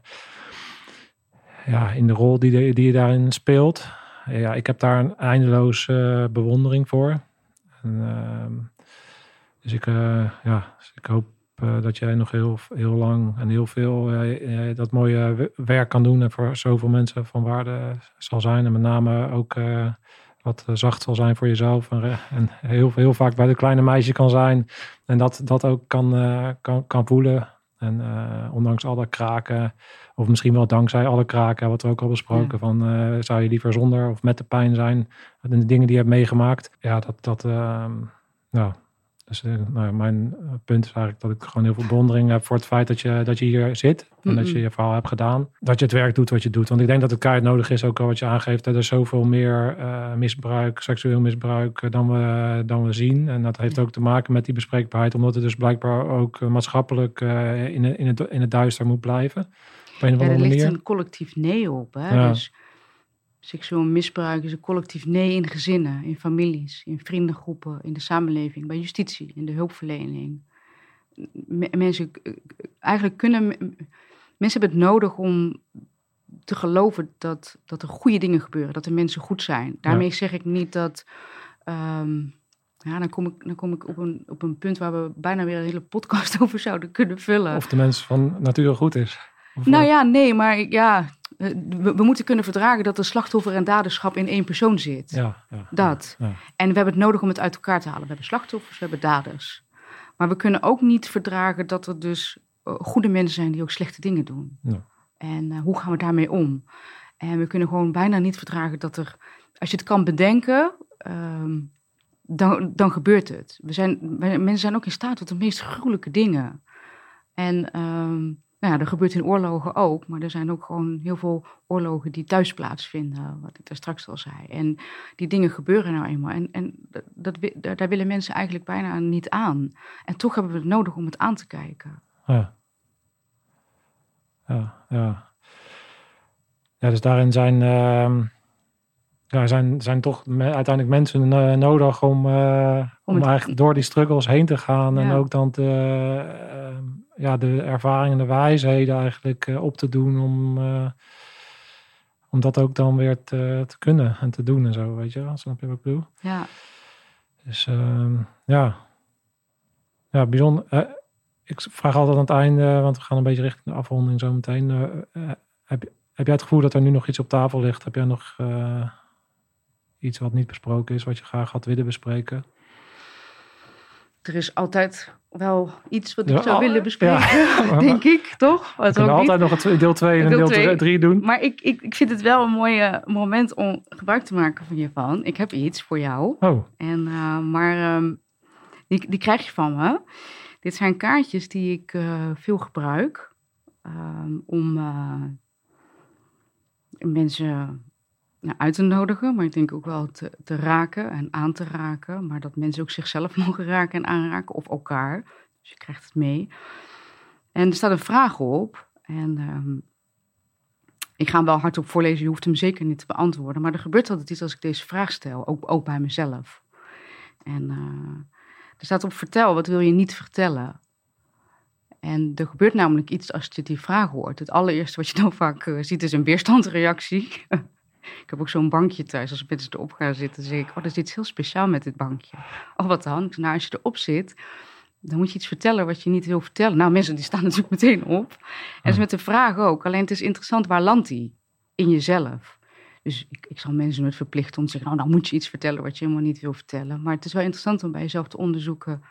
ja, in de rol die, die je daarin speelt. Ja, ik heb daar een eindeloze eh, bewondering voor. En, ehm, dus ik, eh, ja, dus ik hoop eh, dat jij nog heel, heel lang en heel veel dat mooie werk kan doen en voor zoveel mensen van waarde zal zijn. En met name ook wat zacht zal zijn voor jezelf. En, heel, heel vaak bij de kleine meisje kan zijn. En dat, dat ook kan, kan, kan voelen. En ondanks alle kraken, of misschien wel dankzij alle kraken, wat we ook al besproken, Ja. van eh, zou je liever zonder of met de pijn zijn. En de dingen die je hebt meegemaakt. Ja, dat, dat ehm. Dus eh, nou, ja, mijn eh, punt is eigenlijk dat ik gewoon heel veel bewondering heb voor het feit dat je, dat je hier zit. En dat je je verhaal hebt gedaan. Dat je het werk doet wat je doet. Want ik denk dat het keihard nodig is, ook al wat je aangeeft. Er is zoveel meer misbruik, seksueel misbruik dan we, dan we zien. En dat heeft ook te maken met die bespreekbaarheid. Omdat het dus blijkbaar ook maatschappelijk eh, in, in, het, in het duister moet blijven. Op een of Ja, er ligt manier. een collectief nee op. Hè? Ja. Dus seksueel misbruik is een collectief nee in gezinnen, in families, in vriendengroepen, in de samenleving, bij justitie, in de hulpverlening. Me- mensen, eigenlijk kunnen, mensen hebben het nodig om te geloven dat, dat er goede dingen gebeuren, dat er mensen goed zijn. Daarmee zeg ik niet dat. ehm, ja, dan kom ik, dan kom ik op, een, op een punt waar we bijna weer een hele podcast over zouden kunnen vullen. Of de mens van nature goed is. Nou ja, nee, maar ja, eh, we, we moeten kunnen verdragen dat er slachtoffer en daderschap in één persoon zit. ja, ja, Dat. Ja, En we hebben het nodig om het uit elkaar te halen. We hebben slachtoffers, we hebben daders. Maar we kunnen ook niet verdragen dat er dus eh, goede mensen zijn die ook slechte dingen doen. Ja. En eh, hoe gaan we daarmee om? En we kunnen gewoon bijna niet verdragen dat er, als je het kan bedenken, ehm, dan, dan gebeurt het. We zijn, mensen zijn ook in staat tot de meest gruwelijke dingen. En ehm, nou ja, dat gebeurt in oorlogen ook, maar er zijn ook gewoon heel veel oorlogen die thuis plaatsvinden, wat ik daar straks al zei. En die dingen gebeuren nou eenmaal. En, en dat, dat, daar willen mensen eigenlijk bijna niet aan. En toch hebben we het nodig om het aan te kijken. Ja. Ja, ja. Ja, dus daarin zijn, uh, ja, zijn, zijn toch uiteindelijk mensen uh, nodig om, uh, om, om eigenlijk door die struggles heen te gaan. Ja. En ook dan te, ehm, ja, de ervaringen en de wijsheden eigenlijk uh, op te doen om, om dat ook dan weer te, te kunnen en te doen en zo, weet je? Snap je wat ik bedoel? Ja. Dus ehm, ja. Ja, bijzonder. ik vraag altijd aan het einde, want we gaan een beetje richting de afronding zo meteen. heb, heb jij het gevoel dat er nu nog iets op tafel ligt? Heb jij nog iets wat niet besproken is, wat je graag had willen bespreken? Er is altijd wel iets wat ik ja, zou willen bespreken, ja. denk ik, toch? We kunnen altijd nog deel 2 en deel 3 doen. Maar ik, ik, ik vind het wel een mooi moment om gebruik te maken van je van. Ik heb iets voor jou. Oh. En, uh, maar um, die, die krijg je van me. Dit zijn kaartjes die ik uh, veel gebruik um, om uh, mensen uit te nodigen, maar ik denk ook wel te, raken en aan te raken. Maar dat mensen ook zichzelf mogen raken en aanraken of elkaar. Dus je krijgt het mee. En er staat een vraag op. En um, ik ga hem wel hardop voorlezen, je hoeft hem zeker niet te beantwoorden. Maar er gebeurt altijd iets als ik deze vraag stel, ook, ook bij mezelf. En uh, er staat op vertel, wat wil je niet vertellen? En er gebeurt namelijk iets als je die vraag hoort. Het allereerste wat je dan vaak uh, ziet is een weerstandsreactie. Ik heb ook zo'n bankje thuis. Als mensen erop gaan zitten, zeg ik: Oh, er is iets heel speciaal met dit bankje. Oh, wat dan? Nou, als je erop zit, dan moet je iets vertellen wat je niet wil vertellen. Nou, mensen die staan natuurlijk meteen op. En dat is met de vraag ook. Alleen het is interessant, waar landt die? In jezelf. Dus ik, ik zal mensen nooit verplichten om te zeggen: Nou, dan moet je iets vertellen wat je helemaal niet wil vertellen. Maar het is wel interessant om bij jezelf te onderzoeken: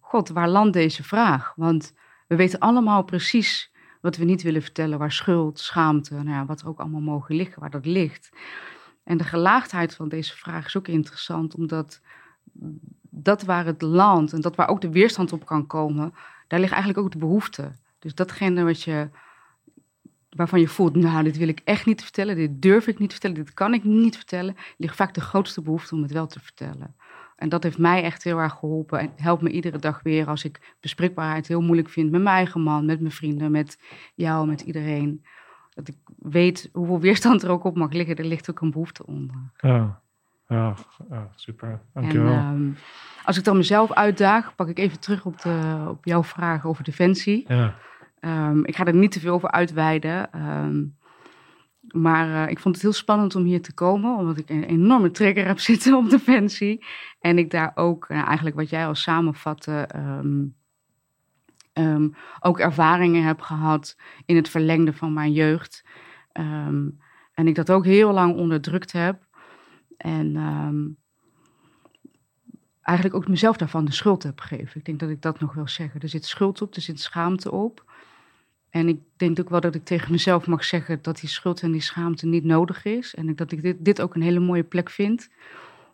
God, waar landt deze vraag? Want we weten allemaal precies wat we niet willen vertellen, waar schuld, schaamte, nou ja, wat er ook allemaal mogen liggen, waar dat ligt. En de gelaagdheid van deze vraag is ook interessant, omdat dat waar het land en dat waar ook de weerstand op kan komen, daar ligt eigenlijk ook de behoefte. Dus datgene wat je, waarvan je voelt, nou, dit wil ik echt niet vertellen, dit durf ik niet vertellen, dit kan ik niet vertellen, ligt vaak de grootste behoefte om het wel te vertellen. En dat heeft mij echt heel erg geholpen. En helpt me iedere dag weer als ik bespreekbaarheid heel moeilijk vind met mijn eigen man, met mijn vrienden, met jou, met iedereen. Dat ik weet hoeveel weerstand er ook op mag liggen. Er ligt ook een behoefte onder. Ja, ja, ja super. Dankjewel. En, um, als ik dan mezelf uitdaag, pak ik even terug op, de, op jouw vraag over defensie. Ja. Um, ik ga er niet te veel over uitweiden. Um, maar uh, ik vond het heel spannend om hier te komen, omdat ik een enorme trigger heb zitten op Defensie. En ik daar ook, uh, eigenlijk wat jij al samenvatte, um, um, ook ervaringen heb gehad in het verlengde van mijn jeugd. Um, en ik dat ook heel lang onderdrukt heb. En eigenlijk ook mezelf daarvan de schuld heb gegeven. Ik denk dat ik dat nog wil zeggen. Er zit schuld op, er zit schaamte op. En ik denk ook wel dat ik tegen mezelf mag zeggen dat die schuld en die schaamte niet nodig is. En dat ik dit, dit ook een hele mooie plek vind.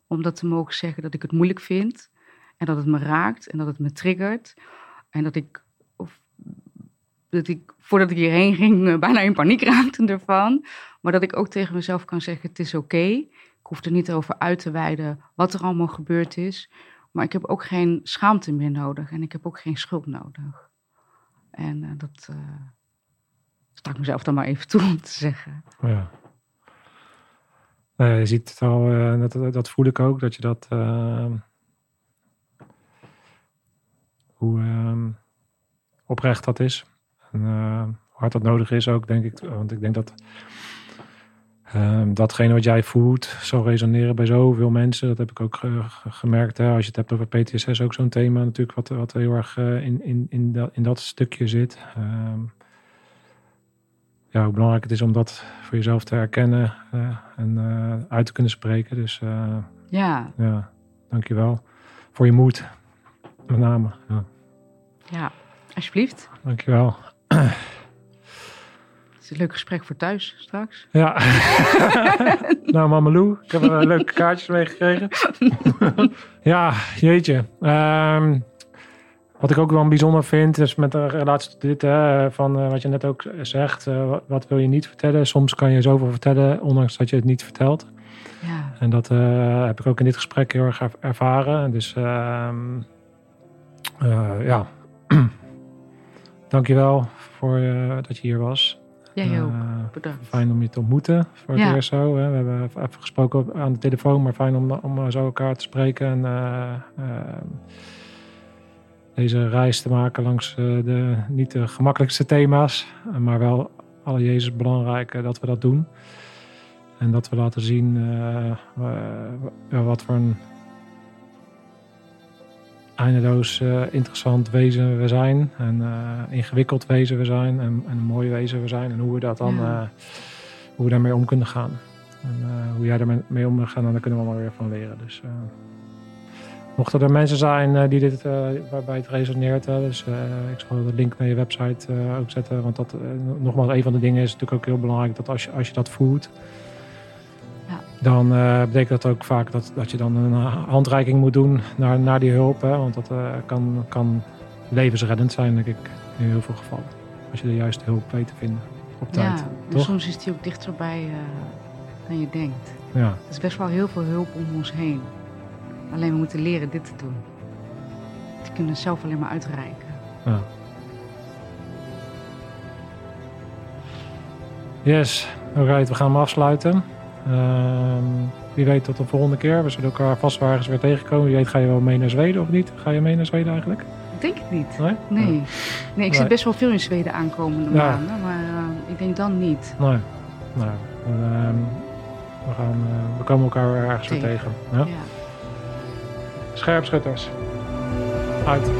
Om dat te mogen zeggen dat ik het moeilijk vind. En dat het me raakt en dat het me triggert. En dat ik, of, dat ik voordat ik hierheen ging, eh, bijna in paniek raakte ervan. Maar dat ik ook tegen mezelf kan zeggen: het is oké. Ik hoef er niet over uit te wijden wat er allemaal gebeurd is. Maar ik heb ook geen schaamte meer nodig en ik heb ook geen schuld nodig. En uh, dat uh, sta ik mezelf dan maar even toe om te zeggen. Ja. Uh, je ziet het al, dat, dat, voel ik ook, dat je dat. hoe ehm, oprecht dat is. En hoe hard dat nodig is ook, denk ik. Want ik denk dat Um, datgene wat jij voelt zal resoneren bij zoveel mensen. Dat heb ik ook gemerkt. Hè. Als je het hebt over PTSS, ook zo'n thema natuurlijk, wat, wat heel erg uh, in, in, in, dat, in dat stukje zit. Um, ja, hoe belangrijk het is om dat voor jezelf te herkennen uh, en uit te kunnen spreken. Dus ja. ja, dankjewel voor je moed, met name. Ja, ja alsjeblieft. Dankjewel leuk gesprek voor thuis straks. Ja. nou, Mamalou, ik heb er leuke kaartjes meegekregen. ja, jeetje. Um, Wat ik ook wel bijzonder vind, is met de relatie tot dit, hè, van eh, wat je net ook zegt, eh, wat- wat wil je niet vertellen? Soms kan je zoveel vertellen, ondanks dat je het niet vertelt. Ja, En dat eh, heb ik ook in dit gesprek heel erg er- ervaren. Dus ehm eh, ja, dankjewel voor eh, dat je hier was. Jij Eh, ook. Bedankt. Fijn om je te ontmoeten voor het Ja. eerst zo. Hè. We hebben even gesproken aan de telefoon, maar fijn om, om zo elkaar te spreken. En eh, eh, deze reis te maken langs eh, de niet de gemakkelijkste thema's. eh, Maar wel alle Jezus belangrijk eh, dat we dat doen. En dat we laten zien eh, wat voor een eindeloos eh, interessant wezen we zijn. En eh, ingewikkeld wezen we zijn. En, en een mooi wezen we zijn. En hoe we dat dan, Ja. eh, hoe we daarmee om kunnen gaan. En hoe jij daarmee om gaat, dan daar kunnen we allemaal weer van leren. Dus mochten er mensen zijn die dit, waarbij het resoneert. Dus ik zal de link naar je website ook zetten. Want dat, nogmaals, een van de dingen is natuurlijk ook heel belangrijk. Dat als je, als je dat voelt. Dan eh, betekent dat ook vaak dat, dat je dan een handreiking moet doen naar, naar die hulp. Hè, want dat eh, kan, kan levensreddend zijn, denk ik, in heel veel gevallen. Als je de juiste hulp weet te vinden op tijd. Ja, toch? soms is die ook dichterbij eh, dan je denkt. Ja, Er is best wel heel veel hulp om ons heen. Alleen we moeten leren dit te doen. Die kunnen zelf alleen maar uitreiken. ja. Yes, alright, we gaan hem afsluiten. Ehm, wie weet tot de volgende keer. We zullen elkaar vast wel ergens weer tegenkomen. Wie weet ga je wel mee naar Zweden of niet? Ga je mee naar Zweden eigenlijk? Ik denk het niet. Nee? Nee. Nee, ik Nee. zit best wel veel in Zweden aankomende Ja. maanden. Maar eh, ik denk dan niet. Nee. Nou, ehm, we, gaan, eh, we komen elkaar weer ergens weer Tegen. tegen. Ja? Ja. Scherpschutters. Uit.